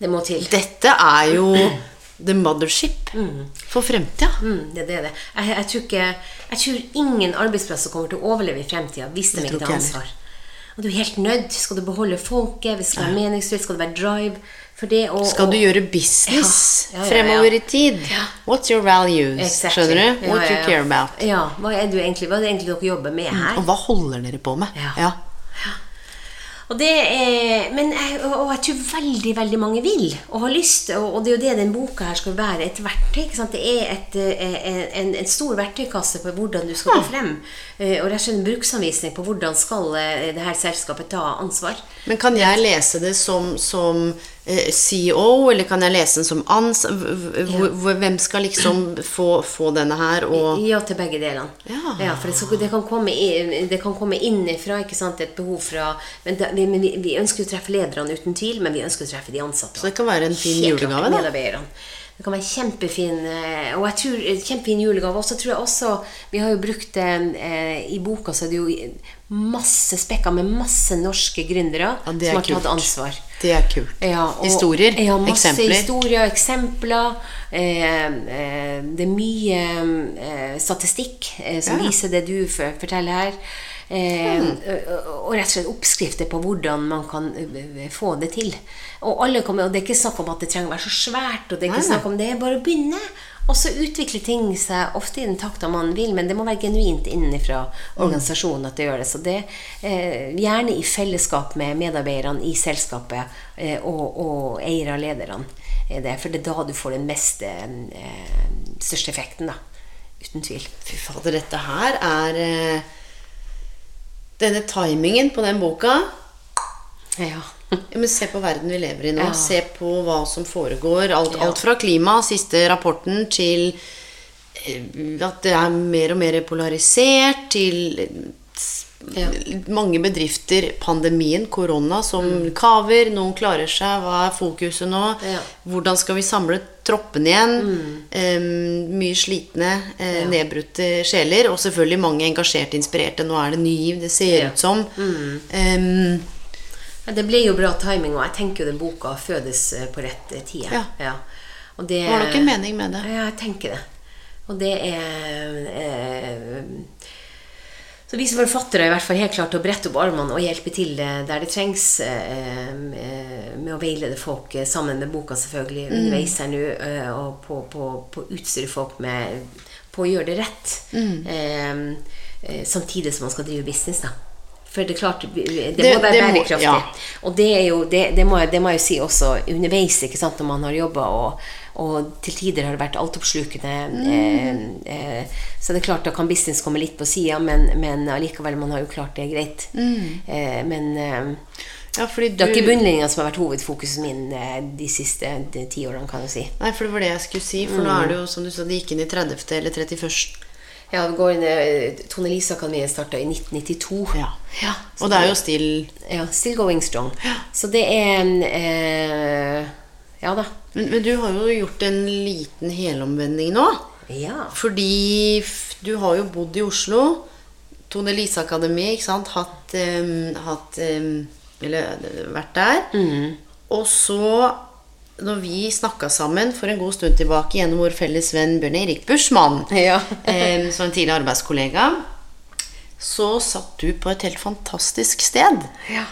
Det må til. Dette er jo the mothership for fremtida. Mm, det, det det. Jeg, jeg, tror ikke, jeg tror ingen arbeidsplasser kommer til å overleve i fremtida hvis de ikke tar ansvar. Og du er helt nødt. Skal du beholde folket, hvis det skal være meningsfylt? skal det være drive for det å Skal du gjøre business Ja, ja, ja, ja. fremover i tid? Ja. What's your values? Exactly. Skjønner du? Ja, What ja, you care about? Ja, hva er, du egentlig, hva er det egentlig dere jobber med her? Og hva holder dere på med? Ja. Og det er, men jeg, og jeg tror veldig veldig mange vil og har lyst. Og, og det er jo det den boka her skal være. Et verktøy. ikke sant? Det er et, eh, en, en stor verktøykasse på hvordan du skal gå frem. Eh, Og rett og slett en bruksanvisning på hvordan skal eh, det her selskapet ta ansvar. Men kan jeg lese det som, som CEO, eller kan jeg lese den som ans... Hvem skal liksom få, få denne her, og Ja, til begge delene. Ja. for det, det, kan komme det kan komme innenfra, ikke sant, et behov fra Men, det, vi, men vi, vi ønsker å treffe lederne uten tvil, men vi ønsker å treffe de ansatte. Så det kan være en fin Helt julegave, da. Det kan være kjempefin eh, Og jeg tror eh, kjempefin julegave. Og så tror jeg også Vi har jo brukt eh, I boka så er det jo masse spekka med masse norske gründere Ja, som har kult. tatt ansvar. Det er kult. Ja, og- Historier, ja, masse eksempler. historier, eksempler. Eh, eh, det er mye eh, statistikk eh, som viser det du forteller her. Eh, og- Og rett og slett oppskrifter på hvordan man kan få det til. Og, kommer, og det er ikke snakk om at det trenger å være så svært, og det er ikke Nei, snakk om det bare å begynne. Og så utvikler ting seg ofte i den takta man vil, men det må være genuint innenfra organisasjonen at det gjør det. Så det eh, gjerne i fellesskap med medarbeiderne i selskapet eh, og, og eiere og lederne. Er det, for det er da du får den mest eh, største effekten, da. Uten tvil. Fy fader, dette her er eh, Denne timingen på den boka Ja. Ja, men Se på verden vi lever i nå. Ja. Se på hva som foregår. Alt, Ja. alt fra klima, siste rapporten, til eh, at det er mer og mer polarisert, til mange bedrifter, pandemien, korona, som kaver. Noen klarer seg. Hva er fokuset nå? Mm. Hvordan skal vi samle troppene igjen? Eh, mye slitne, Ja. nedbrutte sjeler. Og selvfølgelig mange engasjerte, inspirerte. Nå er det ny giv, det ser ut som. Mm. Ja, Det ble jo bra timing, og jeg tenker jo den boka fødes eh, på rett eh, tid. Ja. Og det, Var nok en mening med det. Ja, jeg tenker det. Og det er eh, Så vi som forfattere er i hvert fall helt klart å brette opp armene og hjelpe til eh, der det trengs, eh, med å veilede folk sammen med boka selvfølgelig Mm. underveis her nå, og på, på, på å utstyre folk med på å gjøre det rett. Mm. Eh, samtidig som man skal drive business, da. For det er klart, det, det, må være det må- bærekraftig. ja. Og det er jo, det, må, jeg- det må jeg jo si også underveis, ikke sant, når man har jobba, og, og til tider har det vært altoppslukende. Mm. Eh, eh, så det er klart, da kan business komme litt på sida, men, men allikevel, man har jo klart det greit. Mm. Eh, men eh, ja, fordi det er ikke bunnlinja som har vært hovedfokuset min eh, de siste ti årene, kan du si. Nei, for det var det jeg skulle si. For nå er det jo, som du sa, det gikk inn i 30. eller 31. Ja, det går inn, eh, Tone Lise-akademiet starta i 1992. Ja. Ja, Og det er jo still Ja, still going strong. Så det er eh, Ja da. men, men du har jo gjort en liten helomvending nå. Ja. Fordi du har jo bodd i Oslo. Tone Lise Akademi, ikke sant. Hatt, um, hatt um, Eller eh, vært der. Mm. Og så, når vi snakka sammen for en god stund tilbake gjennom vår felles venn Bjørn Erik Buschmann, Ja. som en tidligere arbeidskollega, så satt du på et helt fantastisk sted. Ja.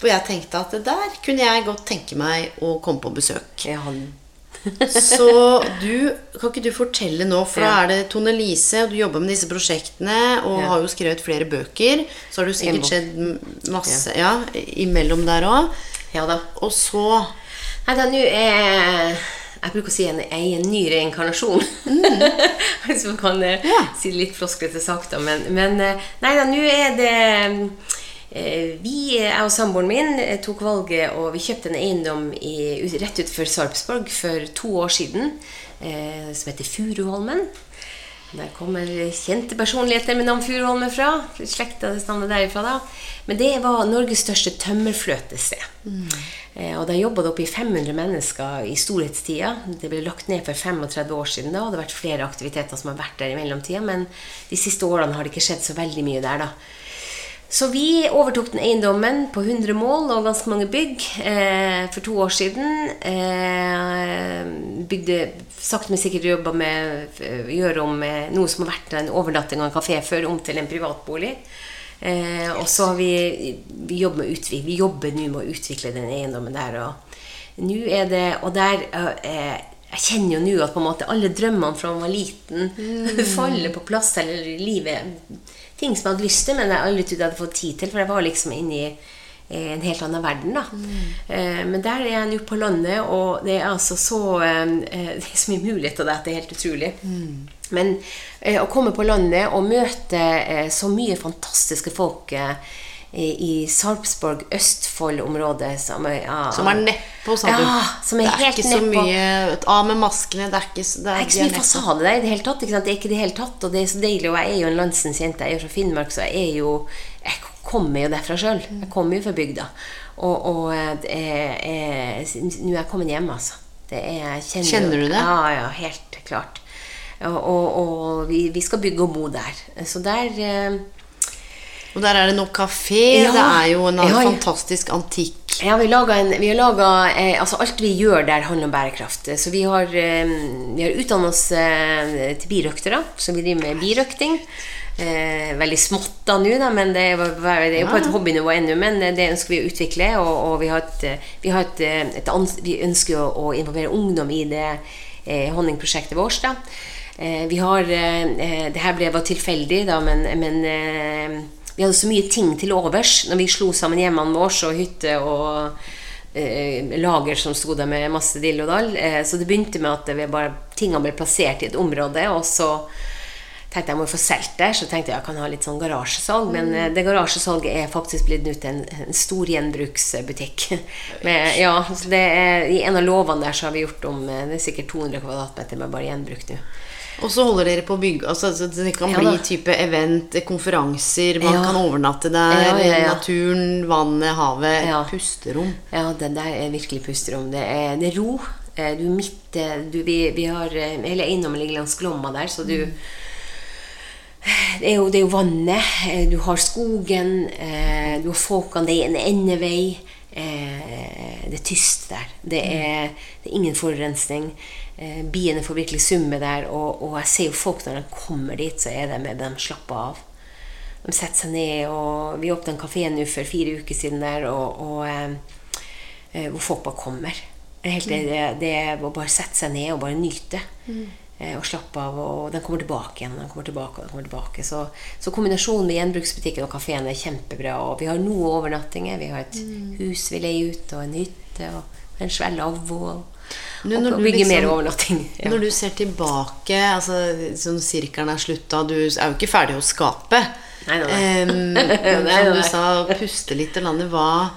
For jeg tenkte at der kunne jeg godt tenke meg å komme på besøk. Ja, han Så du, kan ikke du fortelle nå, for da er det Tone Lise, og du jobber med disse prosjektene, og har jo skrevet flere bøker. Så har det jo sikkert skjedd masse ja, imellom der òg. Ja da. Og så Nei da, nå er Jeg bruker å si en, jeg er en ny reinkarnasjon. Hvis man kan eh, Ja. si litt floskete sagt, da. Men, men eh, nei da, nå er det eh, Vi, jeg og samboeren min, tok valget, og vi kjøpte en eiendom i, rett utenfor Sarpsborg for to år siden, eh, som heter Furuholmen. Der kommer kjente personligheter med navn Furuholmen fra. Slekta stammer derifra, da. Men det var Norges største tømmerfløtested. Eh, og der jobba det oppi 500 mennesker i storhetstida. Det ble lagt ned for 35 år siden da, og det har vært flere aktiviteter som har vært der i mellomtida, men de siste årene har det ikke skjedd så veldig mye der, da. Så vi overtok den eiendommen på 100 mål og ganske mange bygg eh, for to år siden. Eh, bygde sakte, men sikkert jobba med eh, gjøre om eh, noe som har vært en overnatting av en kafé før, om til en privatbolig. Eh, og så har vi, vi, jobber nå med å utvikle den eiendommen der. Og nå er det Og der eh, Jeg kjenner jo nå at på en måte alle drømmene fra man var liten, faller på plass. Eller livet ting som jeg hadde lyst til, men jeg aldri trodde jeg hadde fått tid til. For jeg var liksom inne i eh, en helt annen verden, da. Eh, men der er jeg nå på landet, og det er altså så eh, Det er så mye muligheter der at det er helt utrolig. Men eh, å komme på landet og møte eh, så mye fantastiske folk eh, i, Sarpsborg, Østfold-området, som ja, Som er nedpå, sa du. Ja, som er det er helt ikke så nedpå. mye Av med maskene, det er ikke, så- er, Det er, ikke så mye fasade der i det hele tatt. Ikke sant? Det er ikke det hele tatt, og det er så deilig. Og jeg er jo en landsens jente. Jeg er jo fra Finnmark, så jeg er jo kommer jo derfra sjøl. Jeg kommer jo fra bygda. Og, og eh, er, nå er jeg kommet hjem, altså. Det er, kjenner, Kjenner du det? Ja, ja, helt klart. Og, og, og vi, vi skal bygge og bo der. Så der eh, Og der er det nok kafé. Ja. Det er jo en Ja, fantastisk antikk. Ja, vi, en, vi har laget, eh, altså Alt vi gjør der, handler om bærekraft. Så vi har, eh, vi har utdannet oss eh, til birøktere, så vi driver med birøkting. Eh, veldig smått da nå, da, men det er, det er jo på et hobbynivå ennå. Men eh, det ønsker vi å utvikle, og, og vi, har et, eh, vi, har et, eh, et vi ønsker å, involvere ungdom i det eh, honningprosjektet vårt. da. Eh, vi har Det her ble bare tilfeldig, da, men, men vi hadde så mye ting til overs når vi slo sammen hjemmene våre og hytte og eh, lager som sto der med masse dill og dall. Eh, så det begynte med at bare, tingene ble plassert i et område, og så tenkte jeg må få solgt det, så tenkte jeg jeg kan ha litt sånn garasjesalg. Men eh, det garasjesalget er faktisk blitt ut en, en stor gjenbruksbutikk. Med, ja, så det er, I en av låvene der så har vi gjort om eh, Det er sikkert 200 kvadratmeter med bare gjenbruk nå. Og så holder dere på å bygge altså, så Det kan bli type event, konferanser, man Ja. kan overnatte der. Ja. Naturen, vannet, havet. Pusterom. Ja, det der er virkelig pusterom. Det er, det er ro. Eh, Du er midt du, vi, vi har Hele eiendommen ligger langs Glomma der, så du det er, jo, det er jo vannet, eh, du har skogen, eh, du har folkene, det er en endevei. Eh, det er tyst der. Det er, det er ingen forurensning. Eh, biene får virkelig summe der, og, og jeg ser jo folk når de kommer dit, så er det med dem slapper av. De setter seg ned, og vi åpna en kafé nå for fire uker siden der, og, og hvor folk bare kommer. Er, helt, det, det er å bare sette seg ned og bare nyte. Eh, og slappe av. Og den kommer tilbake igjen. Den kommer tilbake, og den kommer tilbake. Så, så kombinasjonen med gjenbruksbutikken og kafeen er kjempebra. Og vi har noe overnattinger. Vi har et hus vi leier ut, og en hytte, og en svær lavvo. Nå, og, når og bygge liksom- mer overnatting. Ja. Når du ser tilbake, altså sånn sirkelen er slutta, du er jo ikke ferdig å skape. Nei, nei, nei. Um, som du sa, puste litt og landet. Hva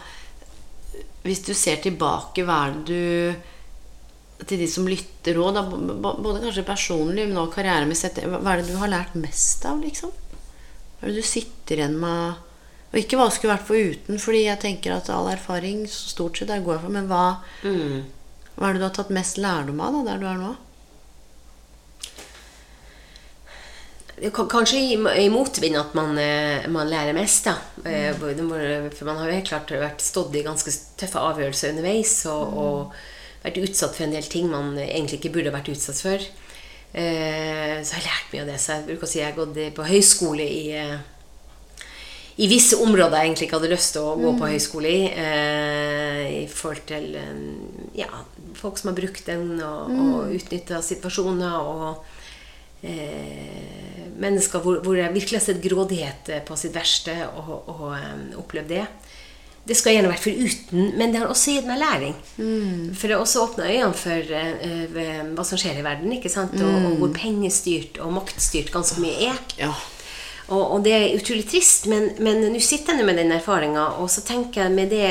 Hvis du ser tilbake, hva er det du Til de som lytter òg, både kanskje personlig, men også karrieremessig, hva er det du har lært mest av, liksom? Hva er det du sitter igjen med Og ikke hva skulle vært foruten, fordi jeg tenker at all erfaring så stort sett er går for, men hva Mm. hva er det du har tatt mest lærdom av da, der du er nå? Kanskje i, motvind at man, eh, man lærer mest, da. Mm. For man har jo helt klart vært stått i ganske tøffe avgjørelser underveis og, og vært utsatt for en del ting man egentlig ikke burde vært utsatt for. Eh, Så jeg har lært mye av det. Så jeg bruker å si jeg har gått på høyskole i eh, i visse områder jeg egentlig ikke hadde lyst til å gå på høyskole i. Eh, I forhold til eh, ja, folk som har brukt den og, og utnytta situasjoner. Og eh, mennesker hvor, hvor jeg virkelig har sett grådighet på sitt verste og, og eh, opplevd det. Det skal jeg gjerne vært foruten, men det har også gitt meg læring. For det har også åpna øynene for eh, hva som skjer i verden, ikke sant? Og, og hvor pengestyrt og maktstyrt ganske mye er. Ja. Og, og det er utrolig trist, men men nå sitter jeg med den erfaringa, og så tenker jeg med det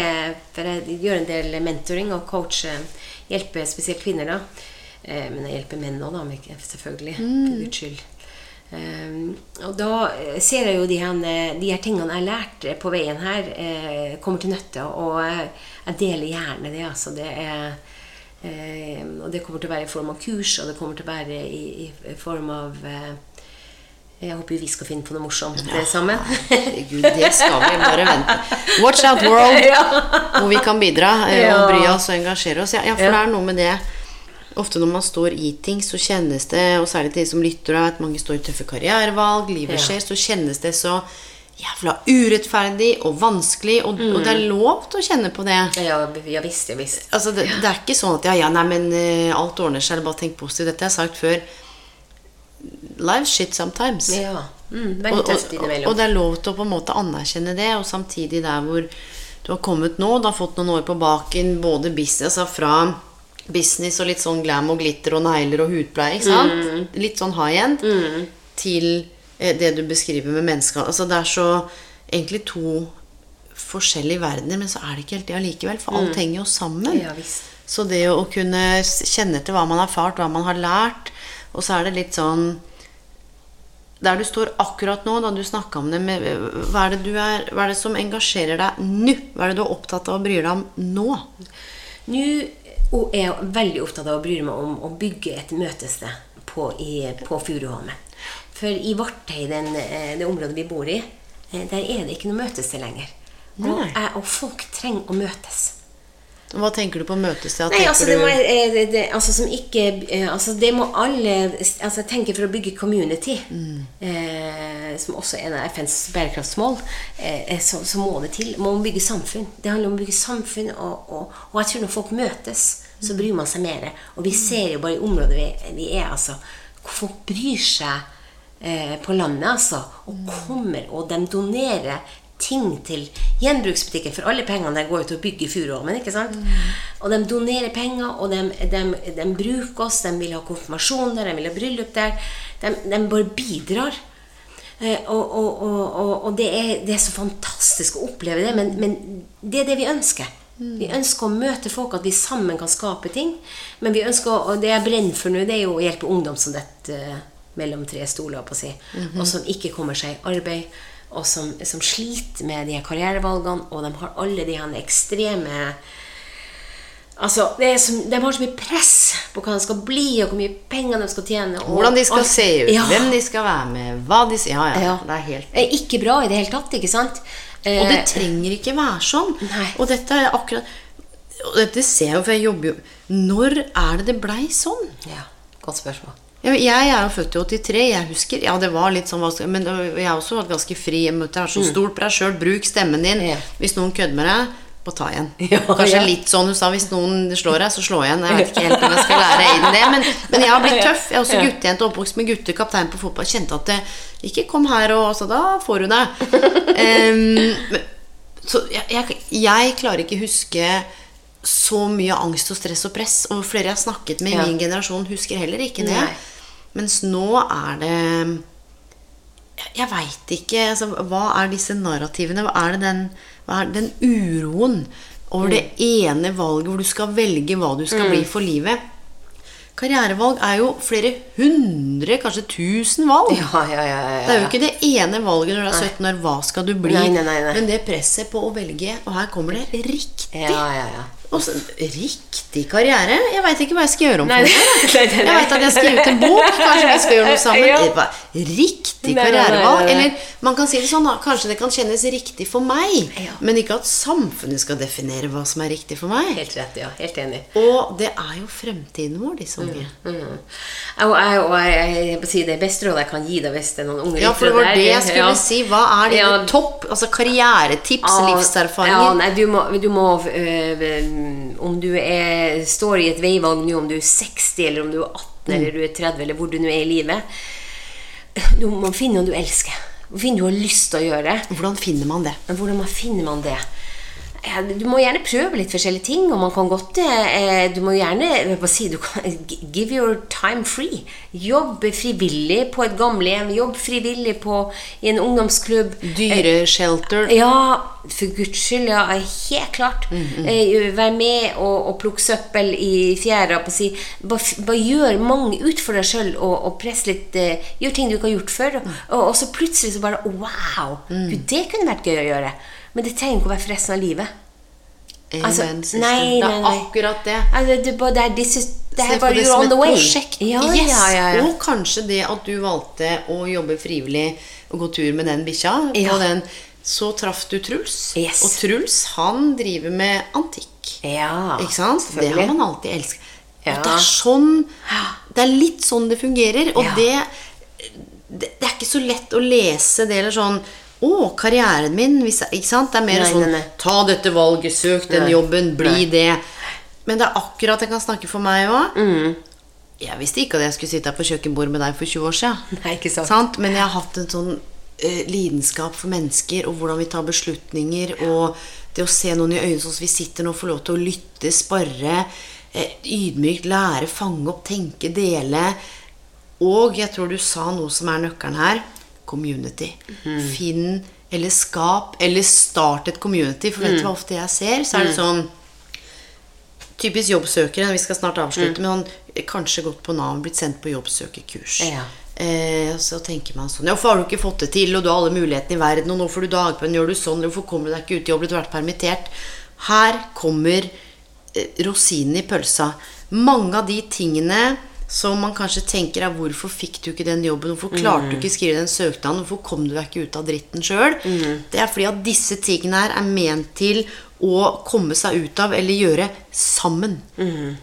For jeg gjør en del mentoring og coach, hjelper spesielt kvinner, da. Eh, men jeg hjelper menn òg, da, selvfølgelig. Mm. For guds skyld. Um, og da eh, ser jeg jo de her, de her tingene jeg lærte på veien her, eh, kommer til nytte. Og jeg, deler gjerne det. Altså. Det er, eh, og det kommer til å være i form av kurs, og det kommer til å være i, i form av eh, Jeg håper vi skal finne på noe morsomt ja. sammen. Herregud, det skal vi bare vente. Watch out world! Hvor vi kan bidra eh, og bry oss og engasjere oss. Ja, for det er noe med det Ofte når man står i ting, så kjennes det, og særlig til de som lytter, og at mange står i tøffe karrierevalg, livet Ja. skjer, så kjennes det så jævla urettferdig og vanskelig, og, og det er lov til å kjenne på det. ja, ja visst, ja visst. Altså, det, det er ikke sånn at ja, ja, nei, men uh, alt ordner seg, eller bare tenk positivt. Dette jeg har jeg sagt før. Live shit sometimes. Ja. Mm, Og, og, og, og det er lov til å på en måte anerkjenne det, og samtidig der hvor du har kommet nå, du har fått noen år på baken, både business, altså fra business og litt sånn glam og glitter og negler og hudpleie, ikke sant? Mm. Litt sånn high end, til eh, det du beskriver med mennesker. Altså det er så egentlig to forskjellige verdener, men så er det ikke helt det allikevel, for alt henger jo sammen. Ja. Så det å kunne kjenne til hva man har erfart, hva man har lært, og så er det litt sånn Der du står akkurat nå, da du snakka om det med hva er det, du er, hva er det som engasjerer deg nå? Hva er det du er opptatt av og bryr deg om nå? Nå og er veldig opptatt av å bry meg om å bygge et møtested på, i, på Furuholmen. For i Vartøy, den, eh, det området vi bor i, eh, der er det ikke noe møtested lenger. Og, jeg, og folk trenger å møtes. Hva tenker du på møtested? Nei, altså det, må, eh, det, det, altså som ikke altså det må alle altså Jeg tenker for å bygge community, eh, som også er en av FNs bærekraftsmål, eh, så, så må det til. Man må bygge samfunn. Det handler om å bygge samfunn, og, og, og jeg tror når folk møtes, så bryr man seg mer. Og vi ser jo bare i området vi, vi er, altså hvor Folk bryr seg eh, på landet, altså. Og kommer, og de donerer ting til gjenbruksbutikken. For alle pengene der går jo til å bygge Furuholmen. ikke sant? Og de donerer penger, og de, de, de bruker oss. De vil ha konfirmasjon der, de vil ha bryllup der. De, de bare bidrar. Eh, og, og, og, og det, er, det er så fantastisk å oppleve det, men, men det er det vi ønsker. Vi ønsker å møte folk, at vi sammen kan skape ting. Men vi ønsker, og det jeg brenner for nå, det er jo å hjelpe ungdom som detter mellom tre stoler, på å si, og som ikke kommer seg i arbeid, og som, som sliter med de karrierevalgene, og de har alle de her ekstreme Altså, det er så, De har så mye press på hva de skal bli, og hvor mye penger de skal tjene. Og Hvordan de skal alt- se ut, Ja. hvem de skal være med, hva de Ja, ja. Ja. Det er helt ikke bra i det hele tatt, ikke sant? Og det Eh, trenger ikke være sånn. Nei. Og dette er akkurat Og dette ser jeg jo, for jeg jobber jo Når er det det blei sånn? Ja, godt spørsmål. Jeg er jo født i 83. Jeg husker Ja, det var litt sånn Men jeg har også vært ganske fri. Jeg har så stort på deg sjøl. Bruk stemmen din. Mm. Ja. Hvis noen kødder med deg, bare ta igjen. Ja, Kanskje ja. litt sånn hun sa. Hvis noen slår deg, så slå igjen. Jeg vet ikke helt om jeg skal lære inn det. Men, men jeg har blitt tøff. Jeg er også guttejente, oppvokst med gutter, kaptein på fotball. Kjente at det, Ikke kom her og altså, Da får du deg. Um, så jeg, jeg, jeg klarer ikke huske så mye angst og stress og press. Og flere jeg har snakket med i min generasjon, husker heller ikke det. Mens nå er det Jeg, jeg veit ikke altså, Hva er disse narrativene? Hva er det den, hva er den uroen over det ene valget hvor du skal velge hva du skal bli for livet? Karrierevalg er jo flere hundre, kanskje tusen valg. Ja, ja, ja. Det er jo ikke det ene valget når du er 17 år. Hva skal du bli? Nei, nei, nei. Men det presset på å velge Og her kommer det riktig. Ja, ja, ja. Og riktig karriere? Jeg veit ikke hva jeg skal gjøre om for noe. Jeg veit at jeg har ut en bok. Kanskje vi skal gjøre noe sammen. Ja. Riktig karrierevalg. Eller man kan si det sånn, da. Kanskje det kan kjennes riktig for meg. Ja. Men ikke at samfunnet skal definere hva som er riktig for meg. Helt rett, ja. Helt enig. Og det er jo fremtiden vår, disse unge. Mm. Og jeg, og jeg, jeg, jeg, si det beste rådet jeg kan gi deg hvis det er noen unge Ja, for det var det jeg skulle ja. si. Hva er dine Ja. topp altså karrieretips, Ja, livserfaringer? Ja, nei, du må, du må øh, Om du er, står i et veivalg nå, om du er 60, eller om du er 18, Mm. eller du er 30, eller hvor du nå er i livet Du må finne noe du elsker. Finne noe du har lyst til å gjøre. Hvordan finner man det? Hvordan finner man det? Du må gjerne prøve litt forskjellige ting, og man kan godt eh, Du må gjerne si, du kan, Give your time free. Jobb frivillig på et gamlehjem. Jobb frivillig på, i en ungdomsklubb. Dyreshelter. Ja, for guds skyld, ja. Helt klart. Eh, Vær med og, og plukke søppel i fjæra. På si. bare, bare gjør mange ut for deg sjøl og, og press litt eh, Gjør ting du ikke har gjort før. Og, og, og så plutselig så bare Wow! Gud, det kunne vært gøy å gjøre. Men det trenger ikke å være for resten av livet. Altså, nei, sister. nei, det er nei, nei. akkurat det. Altså, det, det, er disse, det Se på det som on et the way. prosjekt. Ja, yes. ja, ja. Og kanskje det at du valgte å jobbe frivillig og gå tur med den bikkja. Ja. den, Så traff du Truls. Yes. Og Truls han driver med antikk. Ja, Ikke sant? Det har man alltid elsket. Ja. Og det er sånn Det er litt sånn det fungerer. Og det Det er ikke så lett å lese det eller sånn å, karrieren min hvis Ikke sant? Det er mer Nei, sånn nei, nei. Ta dette valget, søk den jobben, bli det. Men det er akkurat jeg kan snakke for meg òg. Mm. Jeg visste ikke at jeg skulle sitte her på kjøkkenbord med deg for 20 år siden. Nei, ikke sant. Men jeg har hatt en sånn uh, lidenskap for mennesker og hvordan vi tar beslutninger. Og det å se noen i øynene sånn som vi sitter nå, få lov til å lytte, spare, uh, ydmykt lære, fange opp, tenke, dele. Og jeg tror du sa noe som er nøkkelen her. Community. Mm. Finn eller skap, eller start et community. For vet du hva ofte jeg ser? Så er det sånn Typisk jobbsøkere, vi skal snart avslutte, men han kanskje gått på Nav, blitt sendt på jobbsøkerkurs. Ja. Eh, så tenker man sånn hvorfor har du ikke fått det til, og du har alle mulighetene i verden, og nå får du dagpenn, gjør du sånn, hvorfor kommer du deg ikke ut i jobb, du har vært permittert? Her kommer eh, rosinen i pølsa. Mange av de tingene som man kanskje tenker er hvorfor fikk du ikke den jobben, hvorfor klarte du ikke skrive den søknaden, hvorfor kom du deg ikke ut av dritten sjøl? Det er fordi at disse tingene her er ment til å komme seg ut av eller gjøre sammen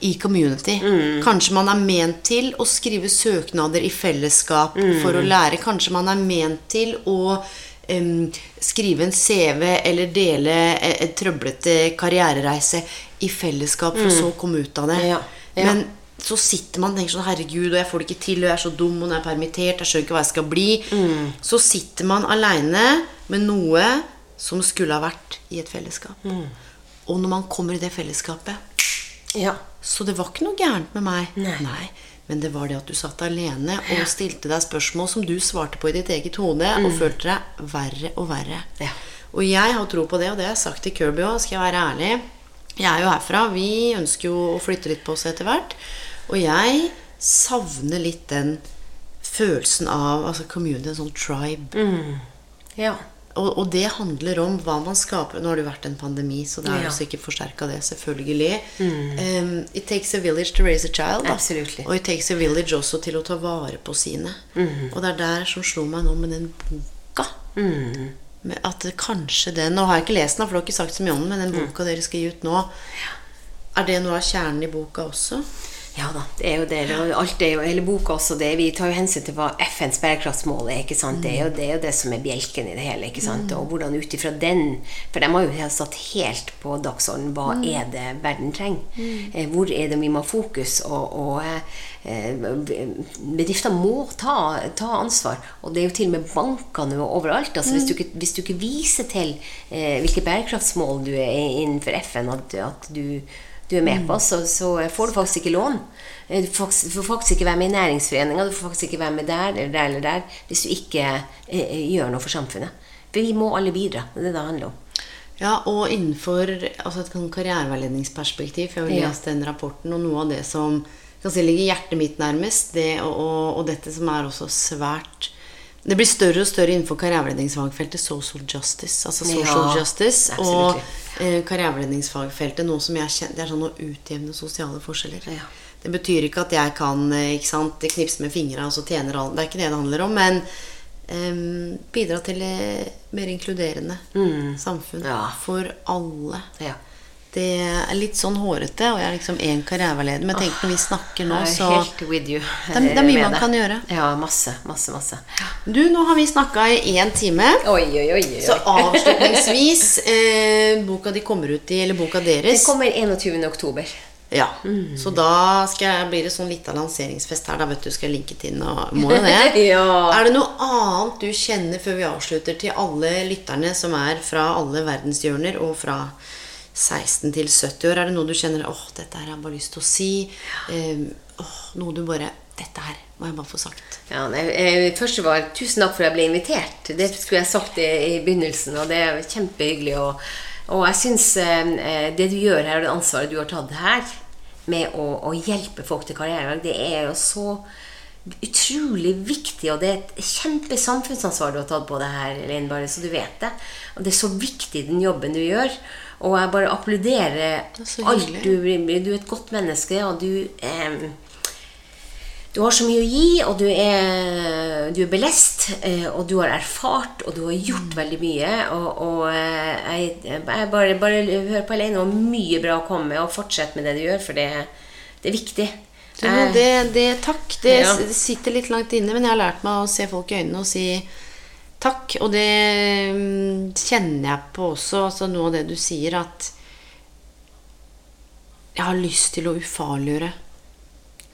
i community. Kanskje man er ment til å skrive søknader i fellesskap for å lære. Kanskje man er ment til å um, skrive en CV eller dele en trøblete karrierereise i fellesskap for så å komme ut av det. Ja, ja. Men så sitter man og tenker sånn Herregud, og jeg får det ikke til, og jeg er så dum, og nå er jeg permittert, jeg skjønner ikke hva jeg skal bli. Så sitter man aleine med noe som skulle ha vært i et fellesskap. Og når man kommer i det fellesskapet Ja. Så det var ikke noe gærent med meg. Nei. Men det var det at du satt alene og stilte deg spørsmål som du svarte på i ditt eget hode, og følte deg verre og verre. Ja. Og jeg har tro på det, og det har jeg sagt til Kirby òg, skal jeg være ærlig. Jeg er jo herfra. Vi ønsker jo å flytte litt på oss etter hvert. Og jeg savner litt den følelsen av altså community, en sånn tribe. Ja. Og, og det handler om hva man skaper. Nå har det jo vært en pandemi, så det er Ja. jo sikkert forsterka det. Selvfølgelig. Um, it takes a village to raise a child. Og it takes a village også til å ta vare på sine. Og det er der som slo meg nå med den boka. Med at kanskje den Nå har jeg ikke lest den, for du har ikke sagt så mye om den, men den boka dere skal gi ut nå, er det noe av kjernen i boka også? Ja da, det er jo det. Og alt er jo, hele boka også det. Vi tar jo hensyn til hva FNs bærekraftsmål er. ikke sant? Det er jo det, er jo det som er bjelken i det hele. ikke sant? Og hvordan ut ifra den For de har jo satt helt på dagsordenen hva er det verden trenger. Eh, Hvor er det vi må ha fokus? Og, og eh, bedrifter må ta, ta ansvar. Og det er jo til og med bankene nå overalt. altså Hvis du ikke, hvis du ikke viser til eh, hvilke bærekraftsmål du er innenfor FN, at, at du du er med på, så, så får du faktisk ikke lån. Eh, Du får faktisk, får faktisk ikke være med i næringsforeninga, du får faktisk ikke være med der eller der eller der hvis du ikke eh, gjør noe for samfunnet. For vi må alle bidra. Det er det det handler om. Ja, og innenfor altså et sånn karriereveiledningsperspektiv, for jeg har jo Ja. den rapporten, og noe av det som kan si, ligger hjertet mitt nærmest, det, og, og, og dette som er også svært Det blir større og større innenfor karriereveiledningsfagfeltet social justice. Altså social Ja, justice og eh, karriereveiledningsfagfeltet. Noe som jeg kjenner, det er sånn å utjevne sosiale forskjeller. Ja. Det betyr ikke at jeg kan eh, ikke sant, knipse med fingra og så tjener alle Det er ikke det det handler om. Men eh, bidra til et mer inkluderende samfunn Mm. Ja. for alle. Ja. Det er litt sånn hårete, og jeg er liksom én karriereleder, Men tenk når vi snakker nå, så helt with you. Det det er mye man kan gjøre. Ja, masse, masse, masse. Du, nå har vi snakka i én time. Oi, oi, oi. oi. Så avslutningsvis eh, Boka de kommer ut i, eller boka Det Den kommer 21. oktober. Ja. Så da jeg, blir det sånn lita lanseringsfest her. Da vet du, skal jeg linke til. Og, må jo det. Ja. Er det noe annet du kjenner før vi avslutter, til alle lytterne som er fra alle verdenshjørner, og fra 16 til 70 år? Er det noe du kjenner åh, dette her har jeg bare lyst til å si? Eh, åh, noe du bare Dette her må jeg bare få sagt. Ja, nei, eh, først var Tusen takk for at jeg ble invitert. Det skulle jeg sagt i, i begynnelsen, og det er kjempehyggelig. Og, og jeg syns eh, det du gjør her, og det ansvaret du har tatt her med å, å hjelpe folk til karrierevalg, det er jo så utrolig viktig, og det er et kjempesamfunnsansvar du har tatt på deg her, Lein bare så du vet det. Og det er så viktig, den jobben du gjør. Og jeg bare applauderer er alt du Du er et godt menneske, og du eh, du har så mye å gi, og du er, du er belest, eh, og du har erfart, og du har gjort veldig mye. Og, og eh, jeg, jeg bare, bare hør på Elaine, og mye bra å komme med, og fortsett med det du gjør, for det, det er viktig. Du, det, det, takk. Det, Ja. det sitter litt langt inne, men jeg har lært meg å se folk i øynene og si takk. Og det mm, kjenner jeg på også, altså noe av det du sier, at jeg har lyst til å ufarliggjøre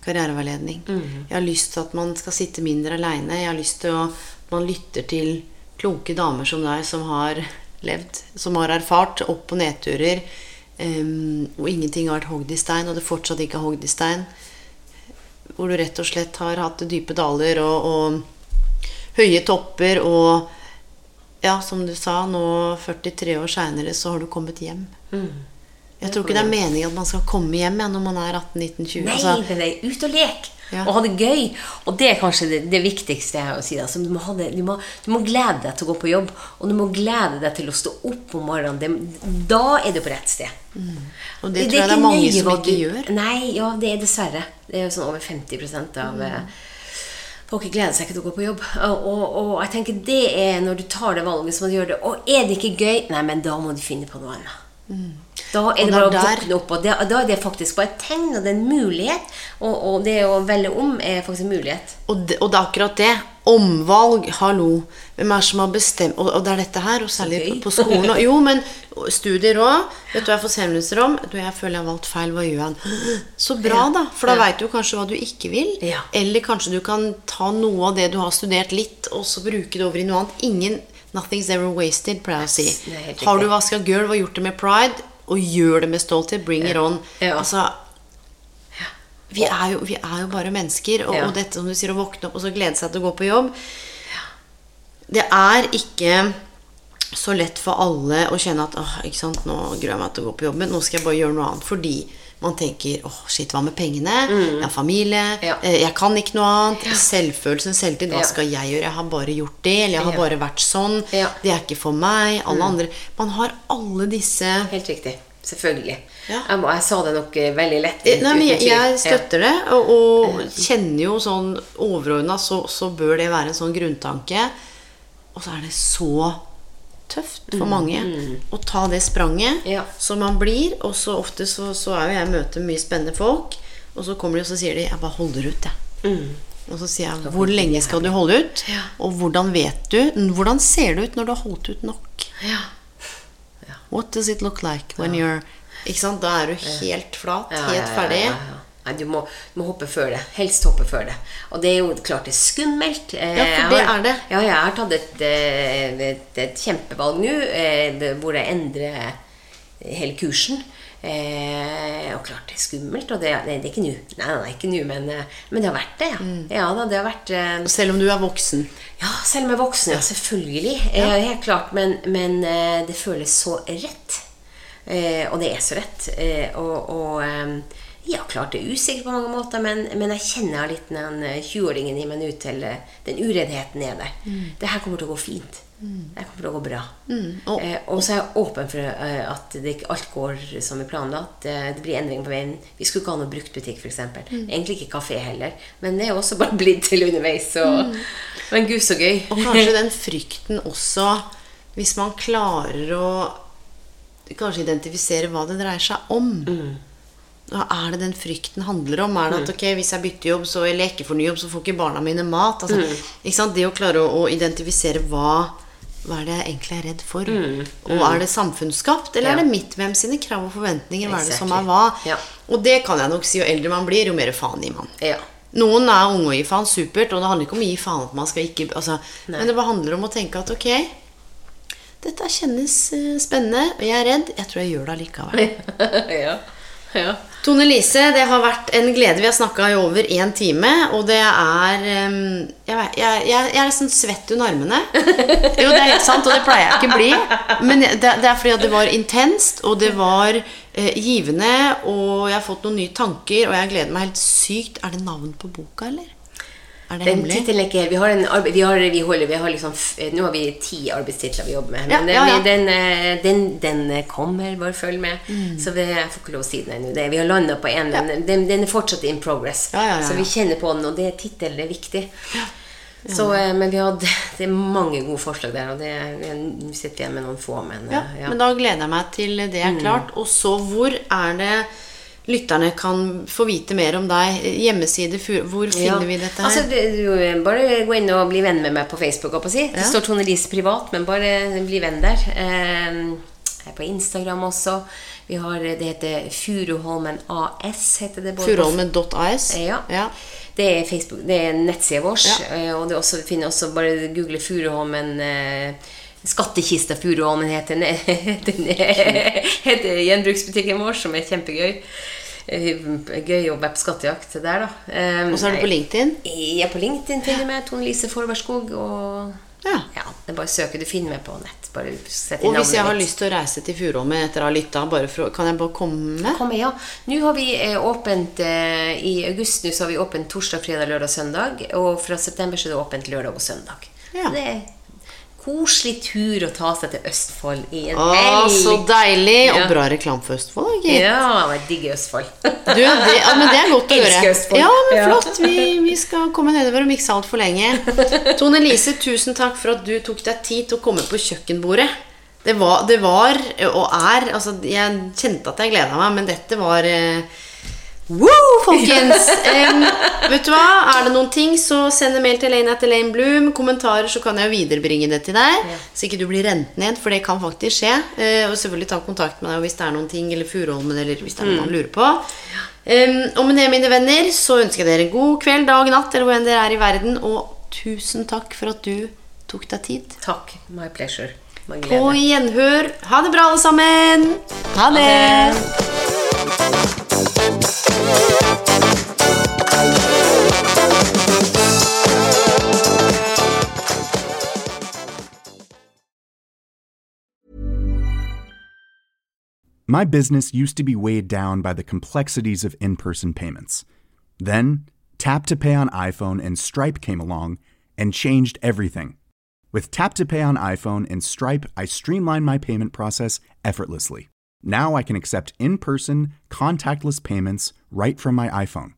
karriereveiledning. Jeg har lyst til at man skal sitte mindre aleine. Jeg har lyst til å- at man lytter til kloke damer som deg, som har levd, som har erfart opp- og nedturer, um, og ingenting har vært hogd i stein, og det fortsatt ikke er hogd i stein hvor du rett og slett har hatt dype daler og, og høye topper og ja, som du sa, nå 43 år seinere så har du kommet hjem. Jeg tror ikke det er meningen at man skal komme hjem ja, når man er 18-19-20. Nei, Altså, nei, det ut og lek. Ja. Og ha det gøy. Og det er kanskje det, det viktigste jeg har å si. Altså, du, må det, du, må, du må glede deg til å gå på jobb, og du må glede deg til å stå opp om morgenen. Det, da er du på rett sted. og det tror jeg det er mange som ikke gjør. Nei, ja, det er dessverre. Det er jo sånn over 50% av Mm. Folk gleder seg ikke til å gå på jobb. Og, og, og jeg tenker det er når du tar det valget, så må du gjøre det. Og er det ikke gøy, nei, men da må du finne på noe annet. Da er Mm. Det bare å våkne opp, og det, da er det faktisk bare et tegn, og det er en mulighet. Og, og det å velge om er faktisk en mulighet. Og det, og det er akkurat det. Omvalg, hallo. Hvem er som har bestemt Og, og det er dette her, og særlig okay. på skolen. Og, jo, men studier òg. Vet du hva jeg får selvmønster om? Du, jeg føler jeg har valgt feil. Hva gjør jeg? Så bra, da. For da Ja. veit du kanskje hva du ikke vil. Ja. Eller kanskje du kan ta noe av det du har studert litt, og så bruke det over i noe annet. Ingen Nothing's ever wasted, pleier jeg å si. Har du vaska gulv og gjort det med pride, og gjør det med stolthet, bring it on. Ja. Altså, vi er, jo, vi er jo bare mennesker, og, Ja. og dette som du sier, å våkne opp og så glede seg til å gå på jobb Det er ikke så lett for alle å kjenne at åh, ikke sant, nå gruer jeg meg til å gå på jobb, men nå skal jeg bare gjøre noe annet. Fordi man tenker åh, shit, hva med pengene? Jeg har familie. Mm. Ja. eh, Jeg kan ikke noe annet. Selvfølelsen, selvtid. Hva Ja. skal jeg gjøre? Jeg har bare gjort det. Eller jeg har Ja. bare vært sånn. Ja. Det er ikke for meg. Alle andre Man har alle disse Helt riktig. Selvfølgelig. Ja. Jeg, må- jeg sa det nok eh, veldig lett. Eh, Nei, men jeg, jeg støtter det, og, og kjenner jo sånn overordna, så, så bør det være en sånn grunntanke. Og så er det så tøft for mange å ta det spranget Mm, Ja. som man blir. Og så ofte så, så er jo jeg i møte med mye spennende folk, og så kommer de og så sier de 'Jeg bare holder ut', jeg. Og så sier jeg 'Hvor lenge skal du holde ut?' Ja. Og hvordan vet du Hvordan ser det ut når du har holdt ut nok? Ja. What does it look like when you're Ikke sant? Da er du helt flat, helt ja, ja, ferdig. Nei, du må, du må hoppe før det. Helst hoppe før det. Og det er jo klart det er skummelt. Eh, Ja, for det har- er det. Ja, jeg har tatt et, eh, et, et kjempevalg nå, eh, hvor jeg endrer hele kursen. Eh, og klart det er skummelt, og det, det, det er ikke nå. Nei, nei, ikke nå, men, eh, men det har vært det, ja. Mm. Ja da, det har vært eh, Selv om du er voksen. ja, selv om jeg er voksen, ja, selvfølgelig. Eh, helt klart, men, men eh, det føles så rett. Eh, og det er så rett. Eh, og og eh, ja, klart det er usikkert på mange måter, men, men jeg kjenner litt den eh, 20-åringen i meg nå til eh, Den ureddheten er der. Det her kommer til å gå fint. Det kommer til å gå bra. Og- eh, og så er jeg åpen for eh, at det ikke alt går som vi planlagt. Eh, det blir endringer på veien. Vi skulle ikke ha noe bruktbutikk, f.eks. Mm. Egentlig ikke kafé heller. Men det er også bare blitt til underveis. Og, Men gud, så gøy. Mm. Og kanskje den frykten også Hvis man klarer å kanskje identifisere hva det dreier seg om. Hva er det den frykten handler om? Er det at ok, hvis jeg bytter jobb, så, eller jeg ikke får ny jobb, så får ikke barna mine mat? Altså, ikke sant? Det å klare å, å identifisere hva hva er det jeg egentlig er redd for? Og er det samfunnsskapt, eller Ja. er det mitt hvem sine krav og forventninger? Hva er det som er hva? Ja. Og det kan jeg nok si, jo eldre man blir, jo mer faen gir man. Ja. Noen er unge og gir faen, supert, og det handler ikke om å gi faen at man skal ikke altså, Men det bare handler om å tenke at ok, dette kjennes eh, spennende, og jeg er redd. Jeg tror jeg gjør det allikevel. ja. ja. Tone Lise, det har vært en glede. Vi har snakka i over én time, og det er jeg, vet- jeg, jeg, jeg er nesten svett under armene. Jo, det er helt sant, og det pleier jeg ikke å bli. Men det, det er fordi det var intenst, og det var eh, givende, og jeg har fått noen nye tanker, og jeg gleder meg helt sykt. Er det navn på boka, eller? Er det Den hemmelig? tittelen er ikke helt Vi har, en vi har, vi holder, vi har liksom, nå har vi ti arbeidstitler vi jobber med. Men ja, ja. Den, eh, den, den kommer, bare følg med. Mm. Så vi, får ikke lov å si den ennå. Vi har landa på en, men den, den er fortsatt in progress. Ja, ja, ja, Så vi kjenner på den, og det tittelen er viktig. Så, eh, men vi hadde, det er mange gode forslag der, og det, nå sitter vi igjen med noen få. Men, Ja, eh, ja. men da gleder jeg meg til det er klart. Og så hvor er det lytterne kan få vite mer om deg? Hjemmeside, hvor finner Ja. vi dette her? Altså, det, du, bare gå inn og bli venn med meg på Facebook. på Si. Det Ja. står Tone Lise privat, men bare bli venn der. Eh, jeg er på Instagram også. Vi har, det heter Furuholmen AS. heter det Furuholmen.as? Ja. ja. Det er Facebook, det er nettsida vår. Eh, Og det du finner også bare google Furuholmen eh, Skattkista Furuholmen heter heter gjenbruksbutikken vår, som er kjempegøy. Eh, Gøy å være på skattejakt der, da. Um, Og så er du på LinkedIn? Jeg er på LinkedIn finner du meg. Tone Lise Forbergskog. Og Ja. Det er bare å søke. Du finner meg på nett. Og hvis jeg har mitt. lyst til å reise til Furuholmen etter å ha lytta, kan jeg bare komme? Kom ja. Nå har vi eh, åpent I august nå så har vi åpent torsdag, fredag, lørdag, søndag. Og fra september så er det åpent lørdag og søndag. Ja. Det er koselig tur å ta seg til Østfold i en helg. så deilig! Ja. Og bra reklame for Østfold. gitt. Ja, jeg digger Østfold. Du, det, ja, men det er godt å høre. Ja, men flott. Vi, vi skal komme nedover og mikse altfor lenge. Tone Lise, tusen takk for at du tok deg tid til å komme på kjøkkenbordet. Det var, det var og er altså, Jeg kjente at jeg gleda meg, men dette var eh, Woo, folkens! um, vet du hva? Er det noen ting, så send en mail til Elaine etter Elaine Bloom. Kommentarer, så kan jeg viderebringe det til deg. Så ikke du blir rent ned, for det kan faktisk skje. Uh, og selvfølgelig ta kontakt med deg hvis det er noen ting, eller Furuholmen, eller hvis det er noe man lurer på. Um, og med det, mine venner, så ønsker jeg dere en god kveld, dag, natt, eller hvor enn dere er i verden. Og tusen takk for at du tok deg tid. Takk. My pleasure. Med På gjenhør. Ha det bra, alle sammen. Ha det. My business used to be weighed down by the complexities of in person payments. Then, Tap to Pay on iPhone and Stripe came along and changed everything. With Tap to Pay on iPhone and Stripe, I streamlined my payment process effortlessly. Now I can accept in person, contactless payments right from my iPhone.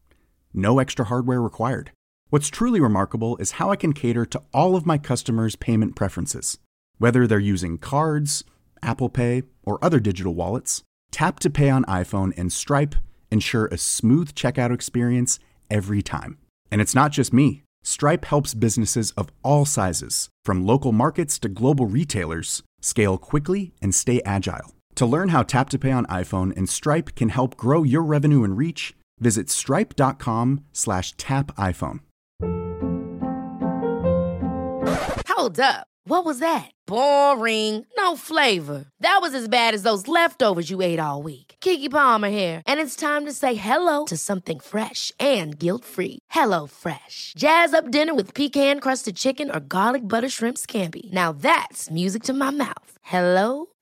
No extra hardware required. What's truly remarkable is how I can cater to all of my customers' payment preferences. Whether they're using cards, Apple Pay, or other digital wallets, Tap to Pay on iPhone and Stripe ensure a smooth checkout experience every time. And it's not just me. Stripe helps businesses of all sizes, from local markets to global retailers, scale quickly and stay agile. To learn how Tap to Pay on iPhone and Stripe can help grow your revenue and reach, visit stripe.com slash tap iPhone. Hold up. What was that? Boring. No flavor. That was as bad as those leftovers you ate all week. Kiki Palmer here, and it's time to say hello to something fresh and guilt-free. Hello Fresh. Jazz up dinner with pecan-crusted chicken or garlic butter shrimp scampi. Now that's music to my mouth. Hello